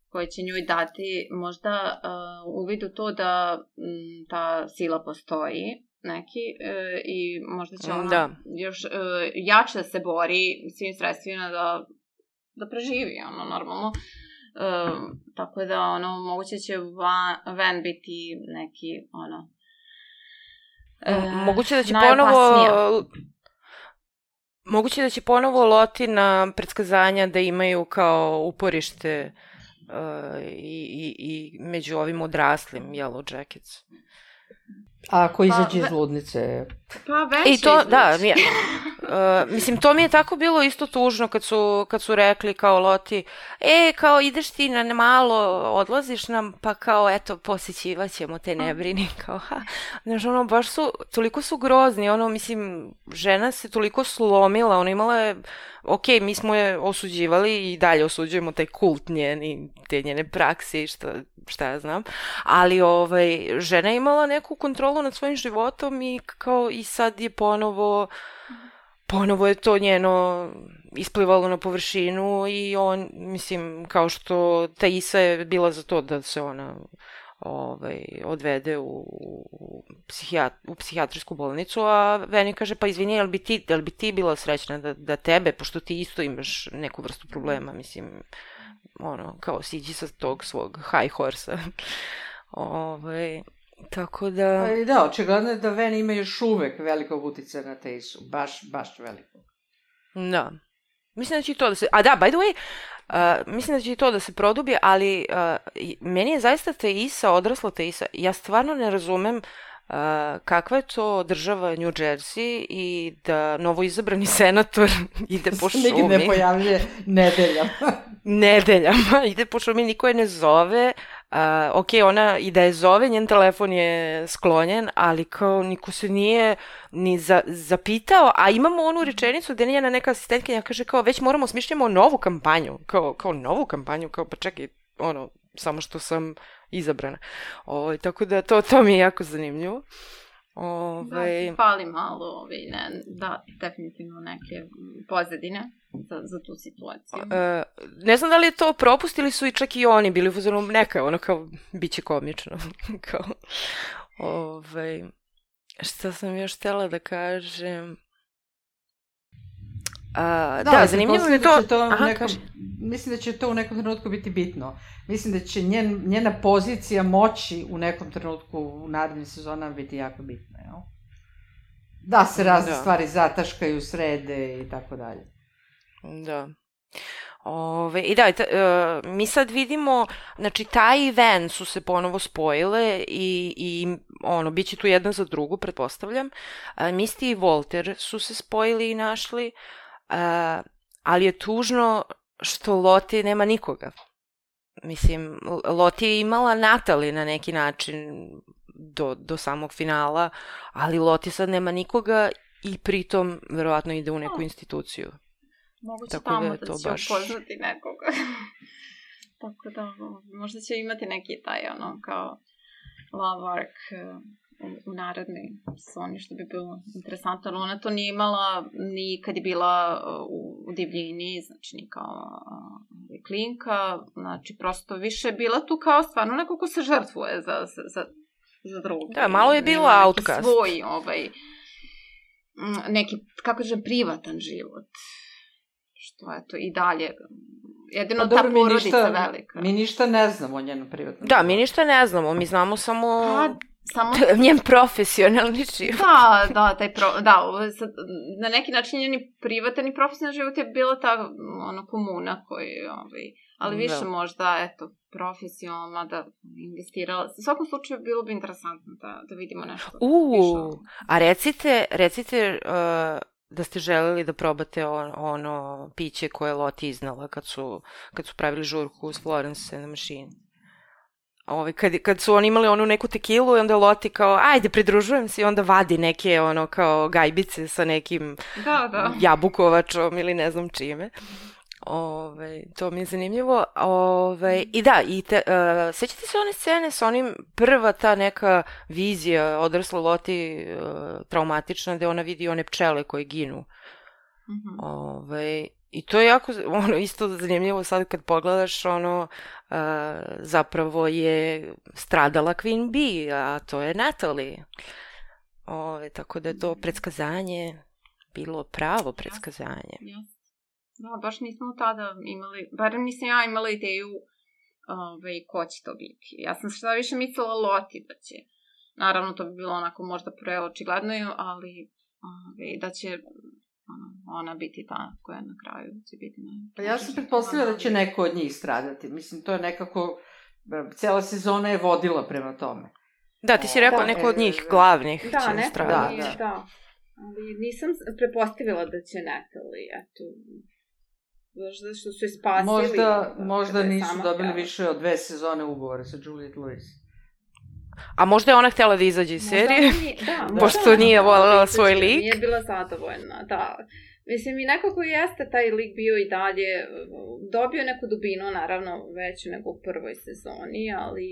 koje će njoj dati možda uh, uvid u to da m, ta sila postoji neki uh, i možda će ona da. još uh, jače da se bori svim sredstvima da, da preživi ono normalno. Tako da, ono, moguće će van, van biti neki, ono... Uh, moguće da će ponovo... Moguće da će ponovo loti na predskazanja da imaju kao uporište uh, i, i, i među ovim odraslim Yellow Jackets. A ako izađe pa, iz ludnice? Pa već I to, da, mi, uh, mislim, to mi je tako bilo isto tužno kad su, kad su rekli kao Loti, e, kao ideš ti na malo, odlaziš nam, pa kao, eto, posjećivat ćemo te, ne brini, kao, ha, znaš, ono, baš su, toliko su grozni, ono, mislim, žena se toliko slomila, ona imala je, ok, mi smo je osuđivali i dalje osuđujemo taj kult njen i te njene prakse i šta, šta ja znam, ali ovaj, žena je imala neku kontrolu nad svojim životom i kao i sad je ponovo ponovo je to njeno isplivalo na površinu i on, mislim, kao što ta Isa je bila za to da se ona ovaj, odvede u, u, psihijat, u psihijatrijsku bolnicu, a Veni kaže, pa izvini, jel bi ti, jel bi ti bila srećna da, da tebe, pošto ti isto imaš neku vrstu problema, mislim, ono, kao siđi sa tog svog high horsa. ovaj, tako da... Pa da, očigledno je da Veni ima još uvek velikog uticaja na Teisu, baš, baš velikog. Da. Mislim da će to da se... A da, by the way, uh, mislim da će i to da se produbi, ali uh, meni je zaista Teisa, odrasla Teisa, ja stvarno ne razumem Uh, kakva je to država New Jersey i da novoizabrani senator ide po šumi. Nigde ne pojavljuje nedeljama. nedeljama, ide po šumi, niko je ne zove, Uh, ok, ona i da je zove, njen telefon je sklonjen, ali kao niko se nije ni za, zapitao, a imamo onu rečenicu gde njena neka asistentkinja kaže kao već moramo smišljamo novu kampanju, kao, kao novu kampanju, kao pa čekaj, ono, samo što sam izabrana. O, ovaj, tako da to, to mi je jako zanimljivo. Ove... Da, fali malo, ove, ne, da, definitivno neke pozadine za, za tu situaciju. E, ne znam da li je to propust ili su i čak i oni bili u neka, ono kao, bit će komično. kao, ove, šta sam još htela da kažem... A, da, da zanimljivo je to... Da to Aha, nekom, mislim da će to u nekom trenutku biti bitno. Mislim da će njen, njena pozicija moći u nekom trenutku u narednim sezonama biti jako bitna. Jel? Da se razne da. stvari zataškaju, srede i tako dalje. Da. Ove, I da, ta, uh, mi sad vidimo, znači taj i Ven su se ponovo spojile i, i ono, bit će tu jedna za drugu, pretpostavljam. Uh, Misty i Walter su se spojili i našli, uh, ali je tužno što Loti nema nikoga. Mislim, Loti je imala Natali na neki način do, do samog finala, ali Loti sad nema nikoga i pritom verovatno ide u neku instituciju. Moguće Tako tamo da, je da to će baš... upoznati nekoga. Tako da, možda će imati neki taj, ono, kao love arc uh, u, u narednoj sezoni, što bi bilo interesantno, ali ona to nije imala ni kad je bila uh, u, u divljini, znači ni kao uh, klinka, znači prosto više bila tu kao stvarno neko ko se žrtvuje za, za, za, za drugu. Da, malo je bila outcast. Svoj, ovaj, neki, kako kažem, privatan život. Što je to i dalje, jedino Pa ta dobro, mi porodica ništa, velika. mi ništa ne znamo o njenom privatnom Da, mi ništa ne znamo, mi znamo samo Pa, samo njen profesionalni život. Da, da, taj pro, da, sad, na neki način njeni privatan i profesionalni život je bila ta ono, komuna koji, ovaj, ali više Da. možda, eto, profesionalno da investirala. U svakom slučaju bilo bi interesantno da, da vidimo nešto. U, a recite, recite uh, da ste želeli da probate on, ono piće koje je Loti iznala kad su, kad su pravili žurku uz Florence na mašini. Ovaj, kad, kad su oni imali onu neku tekilu i onda Loti kao, ajde, pridružujem se i onda vadi neke ono kao gajbice sa nekim Da, da. jabukovačom ili ne znam čime. Ove, to mi je zanimljivo. Ove, I da, i te, uh, sećate se one scene sa onim prva ta neka vizija odrasle Loti uh, traumatična gde ona vidi one pčele koje ginu. Mhm. Ove, I to je jako, ono, isto zanimljivo sad kad pogledaš, ono, uh, zapravo je stradala Queen Bee, a to je Natalie. Ove, tako da je to predskazanje bilo pravo predskazanje. Jasno. Da, baš nismo tada imali, barem nisam ja imala ideju ovaj, ko će to biti. Ja sam šta više mislila Loti da će. Naravno, to bi bilo onako možda preočigledno, ali ovaj, da će ona biti ta koja na kraju će biti na... Pa ja sam pretpostavila da će neko od njih stradati. Mislim, to je nekako, e, cela sezona je vodila prema tome. Da, ti si rekao Da, neko od e, njih glavnih Da, će neko stradati. da, Da. Ali nisam prepostavila da će Natalie, eto, možda što su je spasili. Možda, da, možda nisu dobili više od dve sezone ugovora sa Juliette Lewis. A možda je ona htjela da izađe iz serije? nije- Da, možda Pošto ona nije voljela da svoj lik. Nije bila zadovoljna, da. Mislim, i nekako jeste taj lik bio i dalje, dobio je neku dubinu, naravno, veću nego u prvoj sezoni, ali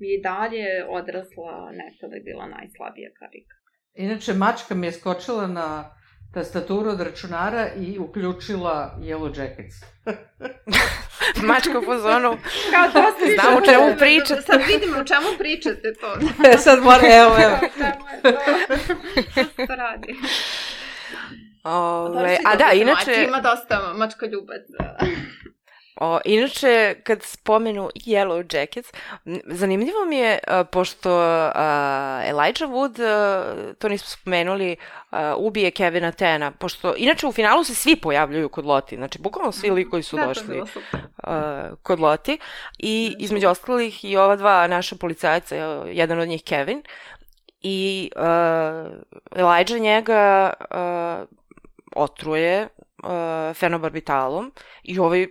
i dalje odrasla Natalie bila najslabija karika. Inače, mačka mi je skočila na tastaturu od računara i uključila Yellow Jackets. Mačka u fazonu. Kao to ste Znam o čemu pričate. Sad vidimo o čemu pričate to. E, sad mora, evo, evo. To? Šta se to radi? Ove, a da, Mači, inače, Ima dosta mačka ljubac. O, inače, kad spomenu Yellow Jackets, zanimljivo mi je, a, pošto a, Elijah Wood, a, to nismo spomenuli, a, ubije Kevina Tena, pošto, inače u finalu se svi pojavljuju kod Loti, znači bukvalno svi likovi su da, došli. uh, kod Loti i između ostalih i ova dva naša policajca, jedan od njih Kevin i uh, Elijah njega uh, otruje uh, fenobarbitalom i ovaj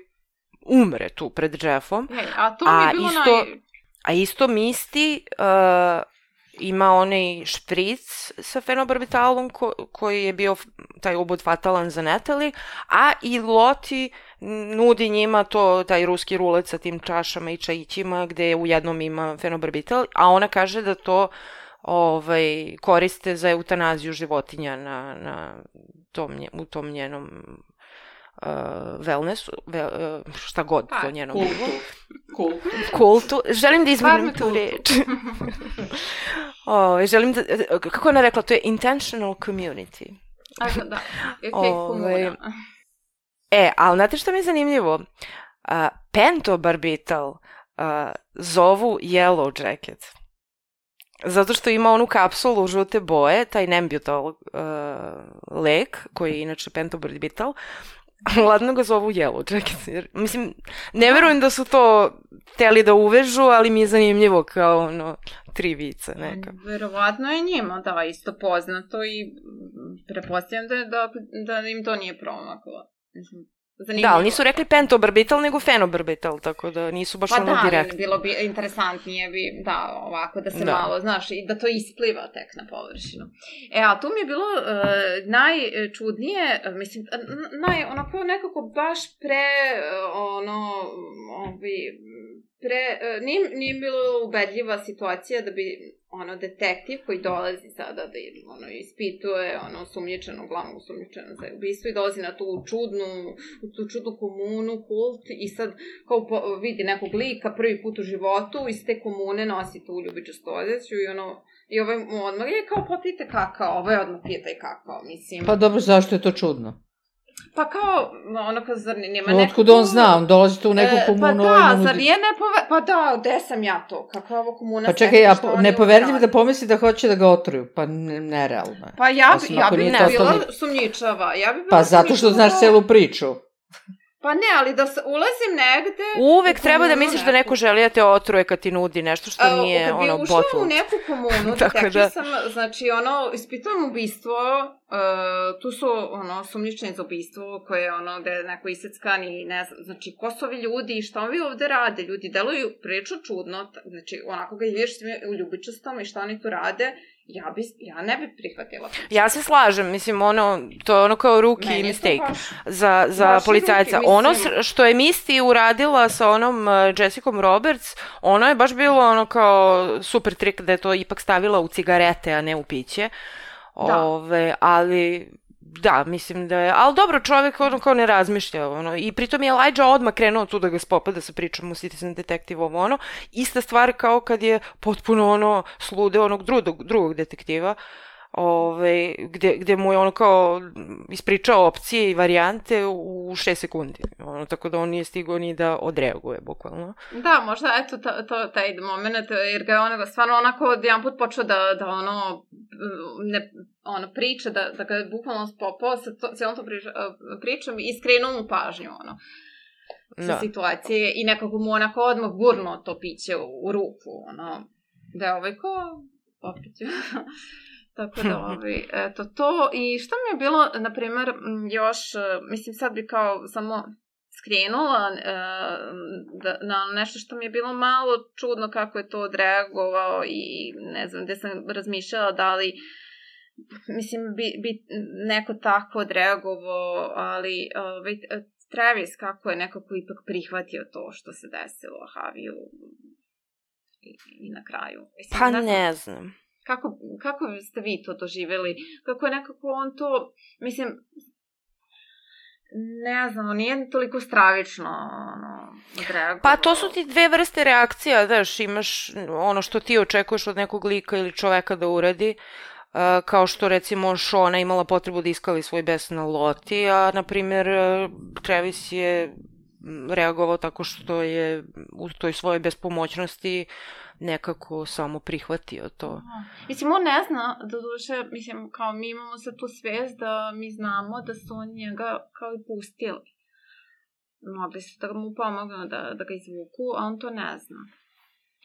umre tu pred Jeffom, Ej, a to mi A je bilo isto- naj... a isto Misty uh, ima onaj špric sa fenobarbitalom ko, koji je bio taj ubod fatalan za Natalie, a i Loti nudi njima to, taj ruski rulet sa tim čašama i čajićima gde u jednom ima fenobarbital, a ona kaže da to ovaj, koriste za eutanaziju životinja na, na tom, u tom njenom uh, wellnessu, ve, uh, šta god Pa, to njenom bilo Kultu. Kultu. kultu. Želim da Farme tu reč. o, želim da, kako je ona rekla, to je intentional community. A, da, da. Komuna. E, ali znate što mi je zanimljivo? Uh, pentobarbital uh, zovu Yellow Jacket. Zato što ima onu kapsulu žute boje, taj Nembutal uh, lek, koji je inače pentobarbital, Ladno ga zovu Yellow Jacket. Jer, mislim, ne verujem da su to teli da uvežu, ali mi je zanimljivo kao ono, tri vica neka. Verovatno je njima, da, isto poznato i prepostavljam da, da, da im to nije promaklo. Mislim, zanimljivo. Da, ali nisu rekli pentobarbital, nego fenobarbital, tako da nisu baš Pa ono da, direktno. bilo bi interesantnije bi, da, ovako, da se Da. malo, znaš, i da to ispliva tek na površinu. E, a tu mi je bilo uh, najčudnije, uh, mislim, naj, onako nekako baš pre, uh, ono, ovi, pre, uh, nije, nije bilo ubedljiva situacija da bi ono detektiv koji dolazi sada da ono ispituje ono sumnjičenu glavnu sumnjičenu za ubistvo i dolazi na tu čudnu tu čudnu komunu kult i sad kao po, vidi nekog lika prvi put u životu iz te komune nosi tu ljubičastu odeću i ono I ovaj odmah je kao popijte kakao, ovaj odmah pije taj kakao, mislim. Pa dobro, zašto je to čudno? Pa kao, ono kao, zar nema Pa neko... Otkud on zna, on dolazi tu u neku E, komunu. Pa da, zar nije nepove... Pa da, gde sam ja to? Kako je ovo komuna Pa čekaj, ja, sekta, što oni nepoverljiv rade? da pomisli da hoće da ga otruju. Pa ne- nerealno je. Pa ja, bi, Osim ja bi ne bila sumnjičava. Ja bi bila Pa zato što znaš celu priču. Pa ne, ali da se ulazim negde... Uvek treba da misliš da neko želi da te otruje kad ti nudi nešto što A, nije kad bi ono ušla u neku komunu, Tako detektiv da- sam, znači, ono, ispitujem ubistvo, uh, tu su, ono, sumnjičeni za ubistvo koje je, ono, gde je neko iseckan i ne znam, znači, ko su ovi ljudi i šta ovi ovde rade? Ljudi deluju prilično čudno, znači, onako ga vidiš sve u ljubičastom i šta oni tu rade, ja, bi, ja ne bi prihvatila. Ja se slažem, mislim, ono, to je ono kao je to mistake baš- za, za i policajca. rookie, ono mislim. što je Misty uradila sa onom uh, Jessicom Roberts, ono je baš bilo ono kao super trik da je to ipak stavila u cigarete, a ne u piće. Da. Ove, ali da, mislim da je, ali dobro, čovjek ono kao ne razmišlja, ono, i pritom je Elijah odmah krenuo tu da ga spopada sa pričom o Citizen Detective ovo ono, ista stvar kao kad je potpuno ono slude onog drugog, drugog detektiva, ove, gde, gde mu je ono kao ispričao opcije i varijante u 6 sekundi. Ono, tako da on nije stigao ni da odreaguje, bukvalno. Da, možda eto to, to, taj moment, jer ga je ono, stvarno onako jedan put počeo da, da ono, ne, ono priča, da, da ga je bukvalno spopao sa to, cijelom to priča, pričom i skrenuo mu pažnju, ono, sa Da. situacije i nekako mu onako odmah gurno to piće u, u ruku, ono, da je ovaj ko, ću. Tako da, ovaj, eto to. I šta mi je bilo, na primer, još, e, mislim, sad bi kao samo skrenula e, da, na nešto što mi je bilo malo čudno kako je to odreagovao i ne znam, gde sam razmišljala da li mislim, bi, bi neko tako odreagovao, ali ovaj, Travis kako je nekako ipak prihvatio to što se desilo Haviju i, i na kraju. Mislim, Pa znam ne znam. Kako, kako ste vi to doživjeli? Kako je nekako on to, mislim, ne znam, on nije toliko stravično ono, odreagovao. Pa to su ti dve vrste reakcija, znaš, imaš ono što ti očekuješ od nekog lika ili čoveka da uradi, uh, kao što recimo Shona imala potrebu da iskali svoj bes na Loti, a na primjer uh, Travis je reagovao tako što je u toj svojoj bespomoćnosti nekako samo prihvatio to. Aha. Mislim, on ne zna, da duše, mislim, kao mi imamo sad tu svest da mi znamo da su oni njega kao i pustili. Mogli su da mu pomognu da, da ga izvuku, a on to ne zna.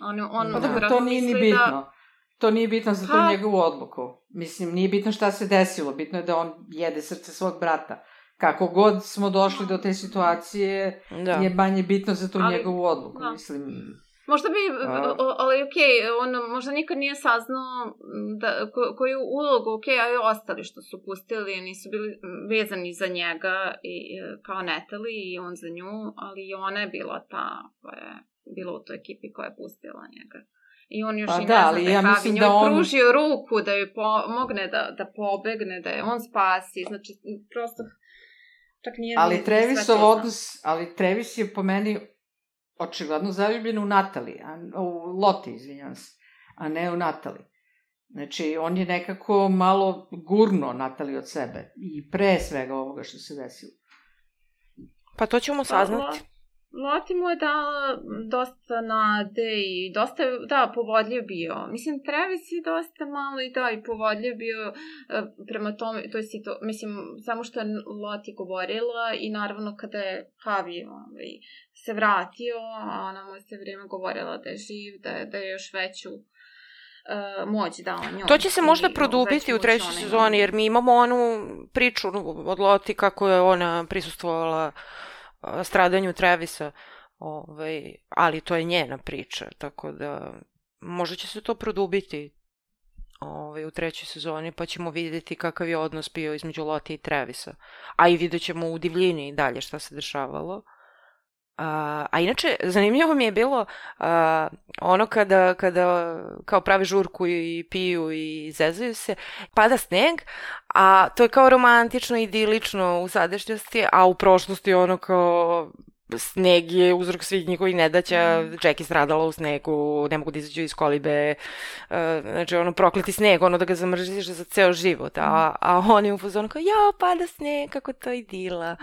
On, on Pa Da. to nije ni misli bitno. Da, To nije bitno za tu Pa- njegovu odluku. Mislim, nije bitno šta se desilo, bitno je da on jede srce svog brata. Kako god smo došli do te situacije, Da. je manje bitno za tu Ali- njegovu odluku. da. Mislim, Možda bi, A. o- ali okej, on možda nikad nije saznao da, ko, koju ulogu, okej, a i ostali što su pustili, nisu bili vezani za njega i, e, kao Natalie i on za nju, ali i ona je bila ta koja je bila u toj ekipi koja je pustila njega. I on još Pa i da, ne zna ali da je ja mislim njoj da on- pružio ruku da joj pomogne da, da pobegne, da je on spasi, znači prosto čak nije... ali zna. odnos, ali Travis je po meni očigledno zaljubljen u Natali, a, u Loti, izvinjavam se, a ne u Natali. Znači, on je nekako malo gurno Natali od sebe i pre svega ovoga što se desilo. Pa to ćemo saznati. Loti mu je dala dosta nade i dosta, da, povodljiv bio. Mislim, Travis je dosta malo i da, i povodljiv bio e, prema tome, to je to, mislim, samo što je Loti govorila i naravno kada je Havi ovaj, se vratio, a ona mu sve vrijeme govorila da je živ, da je, da je još veću e, moć dao njoj. To će se možda produbiti u trećoj sezoni, jer mi imamo onu priču od Loti kako je ona prisustvovala a, stradanju Travisa, ovaj, ali to je njena priča, tako da možda će se to produbiti ovaj, u trećoj sezoni, pa ćemo vidjeti kakav je odnos bio između Loti i Travisa. A i vidjet ćemo u divljini dalje šta se dešavalo. A, a inače, zanimljivo mi je bilo a, ono kada, kada kao pravi žurku i piju i zezaju se, pada sneg, a to je kao romantično, idilično u sadašnjosti, a u prošlosti ono kao sneg je uzrok svih njihovih nedaća, Jackie stradala u snegu, ne mogu da izađu iz kolibe, uh, znači ono prokleti sneg, ono da ga zamrziš za ceo život, a, a on je u fazonu kao, ja, pada sneg, kako to idila.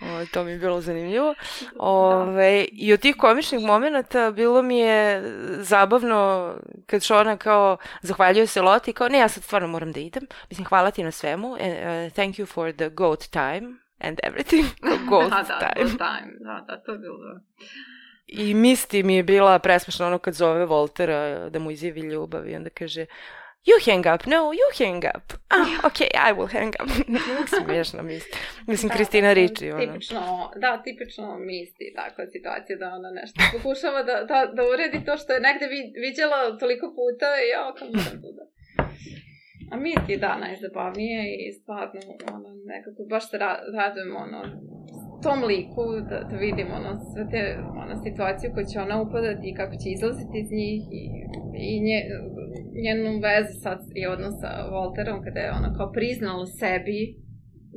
O, to mi je bilo zanimljivo. Ove, I od tih komičnih momenta bilo mi je zabavno kad Šona kao zahvaljuje se Loti kao ne, ja sad stvarno moram da idem. Mislim, hvala ti na svemu. And, uh, thank you for the goat time and everything. goat da, da, time. goat time. Da, da, to je bilo da. I Misty mi je bila presmešna ono kad zove Voltera da mu izjavi ljubav i onda kaže You hang up, no, you hang up. Ah, okay, I will hang up. Smiješna Misty. Mislim, Da, Kristina da, Ricci, ono. Tipično, da, tipično misli takva situacija da ona nešto pokušava da, da, da uredi to što je negde vid, viđala toliko puta i ja kao moram da... A misli, da, najzabavnije i stvarno, ono, nekako baš se ra radujem, ono, tom liku, da, da vidim, ono, sve te, ono, situacije koje će ona upadati i kako će izlaziti iz njih i, i nje, njenu vezu sad i odnos sa Volterom kada je ona kao priznala sebi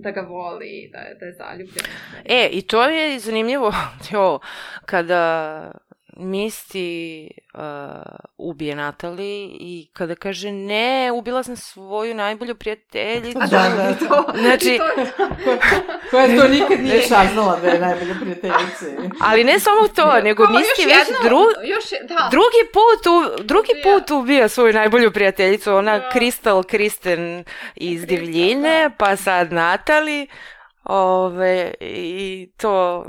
da ga voli, da je, da je zaljubljen. E, i to je zanimljivo, jo, kada Misty uh, ubije Natali i kada kaže ne, ubila sam svoju najbolju prijateljicu. Da, da. to, Znači- to, Koja to nikad nije saznala da je najbolja prijateljica. Ali ne samo to, nego Kao, Misty još već jedno, dru, još, je- da, drugi put, u, drugi Ubija. put ubija svoju najbolju prijateljicu, ona Da. Kristal Kristen iz Kristal, Divljine, pa sad Natali. Ove, I to,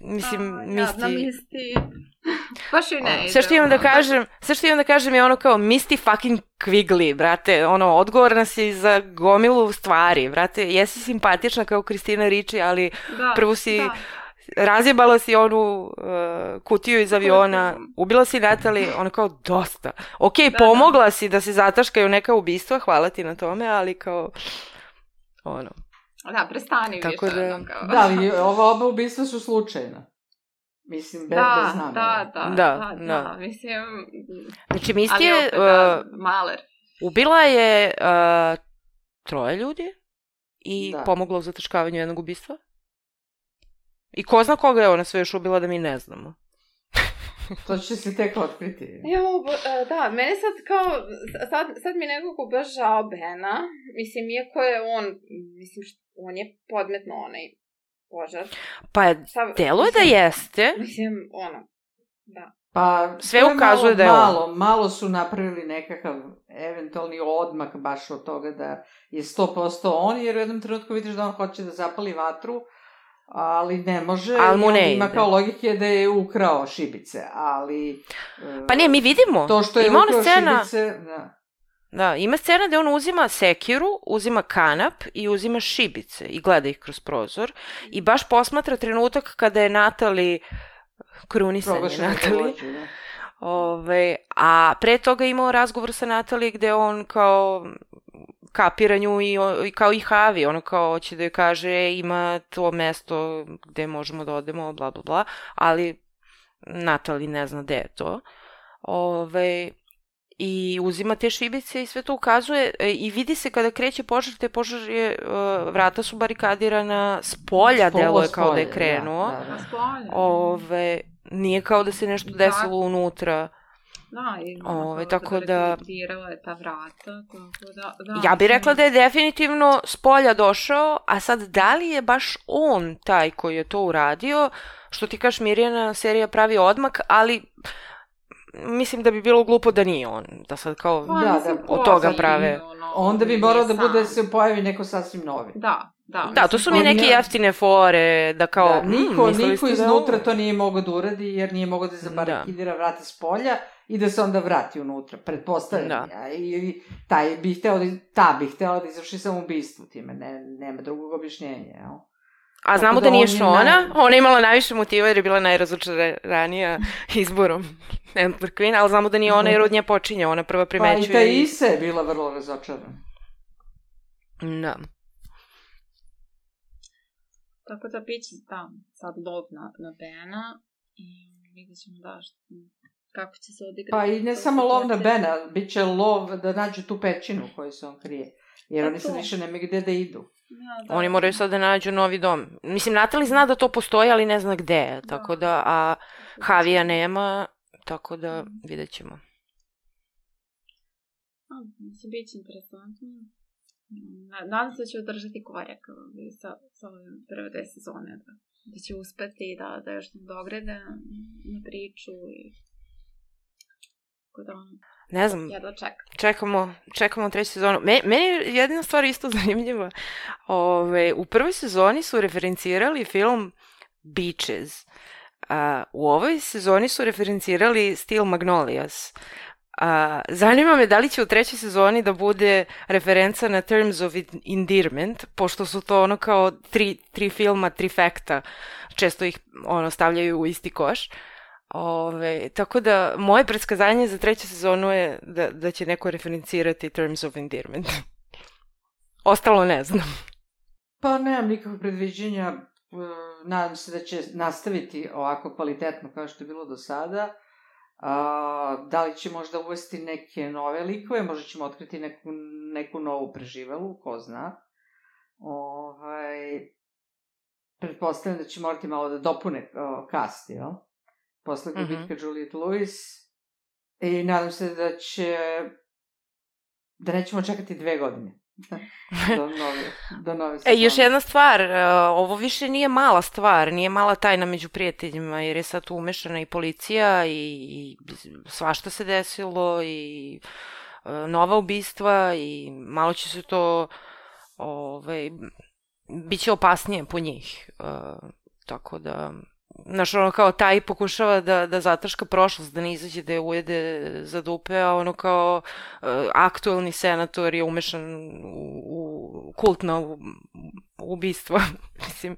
mislim, A, Misty... Misty. Baš joj ne ide. Sve što imam da kažem, sve što imam da kažem je ono kao Misty fucking Quigley, brate, ono, odgovorna si za gomilu stvari, brate, jesi simpatična kao Kristina Ricci, ali da, prvo si da. razjebala si onu uh, kutiju iz aviona, ubila si Natali, ono kao dosta. Ok, Da, pomogla si da se zataškaju neka ubistva, hvala ti na tome, ali kao, ono, Da, prestani Tako više. da- kao. Da, ali ova oba ubistva su slučajna. Mislim, da, bez namere. da, da, Da, da, da, da. mislim, znači Misty ali je opet, da, uh, maler. ubila je uh, troje ljudi i Da. pomogla u zataškavanju jednog ubistva. I ko zna koga je ona sve još ubila da mi ne znamo. To će se tek otkriti. Ja, bo- e, da, meni sad kao, sad, sad mi nekako baš žao Bena, mislim, iako je on, mislim, št- on je podmetno onaj požar. Pa Sad, deluje da jeste. Mislim, ono, da. Pa, Sve je ukazuje malo, da je on. malo, malo su napravili nekakav eventualni odmak baš od toga da je 100% on, jer u jednom trenutku vidiš da on hoće da zapali vatru, ali ne može. Ali mu ne Ima ide. kao logike da je ukrao šibice, ali... e, Pa ne, mi vidimo. To što je Ima ukrao scena, šibice, da. da, ima scena gde on uzima sekiru, uzima kanap i uzima šibice i gleda ih kroz prozor i baš posmatra trenutak kada je Natali krunisanje Proglašena Natali. vođa, da. Ove, a pre toga imao razgovor sa Natali gde on kao kapira nju i, o- i kao i Havi, ono kao hoće da joj kaže "E, ima to mesto gde možemo da odemo, bla bla bla, ali Natali ne zna gde je to. Ove, i uzima te šibice i sve to ukazuje e, i vidi se kada kreće požar, te požar je, e, vrata su barikadirana, s polja Spolja, deluje kao da je spolja, krenuo. Da, da, da. Ove, nije kao da se nešto desilo unutra. Da, i Ove, onako tako da- rekrutirala je ta vrata, tako da, da. Ja bih rekla da je definitivno s polja došao, a sad da li je baš on taj koji je to uradio, što ti kaš Mirjana serija pravi odmak, ali mislim da bi bilo glupo da nije on, da sad kao... Pa, Da, mislim, da, od toga prave. ono, Onda bi morao da bude se pojavi neko sasvim novi. Da, da. Da, to su mi neke je- jeftine fore, da kao... da, "Mm, niko, mislili niko da iznutra ovo?" to nije mogao da uradi, jer nije mogao da zabarikidira vrata s polja i da se onda vrati unutra, pretpostavljam. Da. Ja, I taj bi hteo da, ta bi htela da izvrši samoubistvo time, ne, nema drugog objašnjenja, jel? A znamo Tako da da nije on je Šona, naj- ona je imala najviše motiva jer je bila najrazočaranija izborom Emperor Queen, ali znamo da nije ona jer od nje počinje, ona prva Pa i primećuje. ta Isa je bila vrlo razočarana. Da. Tako da bit će da, sad lov na, na Bena i vidjet ćemo da što, kako će se odigrati. Pa i ne samo lov na. Bena, bit će lov da nađu tu pećinu u kojoj se on krije. Jer Pa oni sad više nemaju gde da idu. Ja, da. Oni moraju sad da nađu novi dom. Mislim, Natali zna da to postoji, ali ne zna gde je. Tako da, a Havija nema, tako da vidjet ćemo. Mislim, bit će interesantno. Mm, na- Nadam se da će održati korak sa, sa prve dve sezone. Da, da će uspeti da, da još dogrede na priču i tako da Ne znam, jedva čekam. čekamo, čekamo treću sezonu. Me, meni je jedna stvar isto zanimljiva. Ove, u prvoj sezoni su referencirali film Beaches. A, u ovoj sezoni su referencirali Steel Magnolias. A, zanima me da li će u trećoj sezoni da bude referenca na Terms of Endearment, pošto su to ono kao tri, tri filma, trifekta, često ih ono stavljaju u isti koš. Ove, tako da, moje predskazanje za treću sezonu je da, da će neko referencirati Terms of Endearment. Ostalo ne znam. Pa nemam nikakvog predviđenja. e, Nadam se da će nastaviti ovako kvalitetno kao što je bilo do sada. A, da li će možda uvesti neke nove likove, možda ćemo otkriti neku, neku novu preživelu, ko zna. Ovaj, pretpostavljam da će morati malo da dopune o, cast, jel? Posle Mhm. gubitka mm -hmm. Juliette Lewis. I nadam se da će da nećemo čekati dve godine do nove, do nove E, još jedna stvar, e, ovo više nije mala stvar, nije mala tajna među prijateljima, jer je sad tu umešana i policija i, i svašta se desilo i e, nova ubistva i malo će se to, ovaj, bit će opasnije po njih. E, tako da, znaš, ono kao taj pokušava da, da zataška prošlost, da ne izađe da je ujede za dupe, a ono kao e, aktuelni senator je umešan u, u kultno ubistvo, mislim,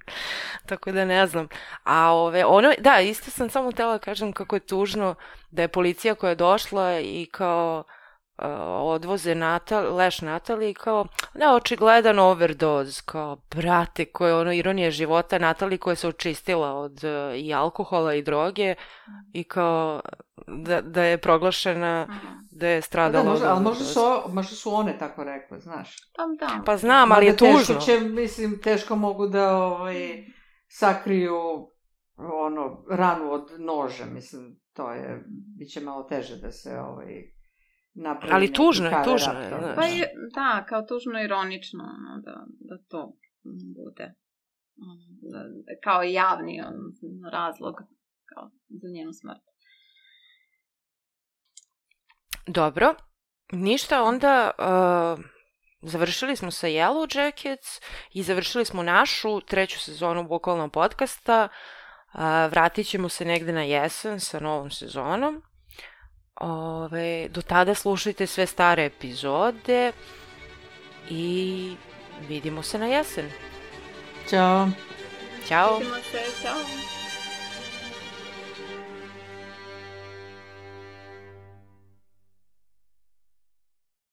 tako da ne znam. A ove, ono, da, isto sam samo htela da kažem kako je tužno da je policija koja je došla i kao uh, odvoze Natal, leš Natali i kao, ne, očigledan overdose, kao, brate, koja je ono ironija života Natali koja se očistila od uh, i alkohola i droge i kao da, da je proglašena da je Pa stradala da, možda, od ali možda su, možda su one tako rekle, znaš. Pa da. Pa znam, ali je Mada teško tužno. će, mislim, teško mogu da ovaj, sakriju ono, ranu od noža, mislim, to je, bit će malo teže da se ovaj, napravi Ali tužno je, tužno je, znaš. Pa je, da, kao tužno ironično, ono, da, da to mm, bude da, kao javni on, razlog kao za njenu smrt. Dobro, ništa, onda uh, završili smo sa Yellow Jackets i završili smo našu treću sezonu bukvalnog podcasta. Uh, vratit ćemo se negde na jesen sa novom sezonom. Ove, do tada slušajte sve stare epizode i vidimo se na jesen. Ćao. Ćao! Vidimo se, čao!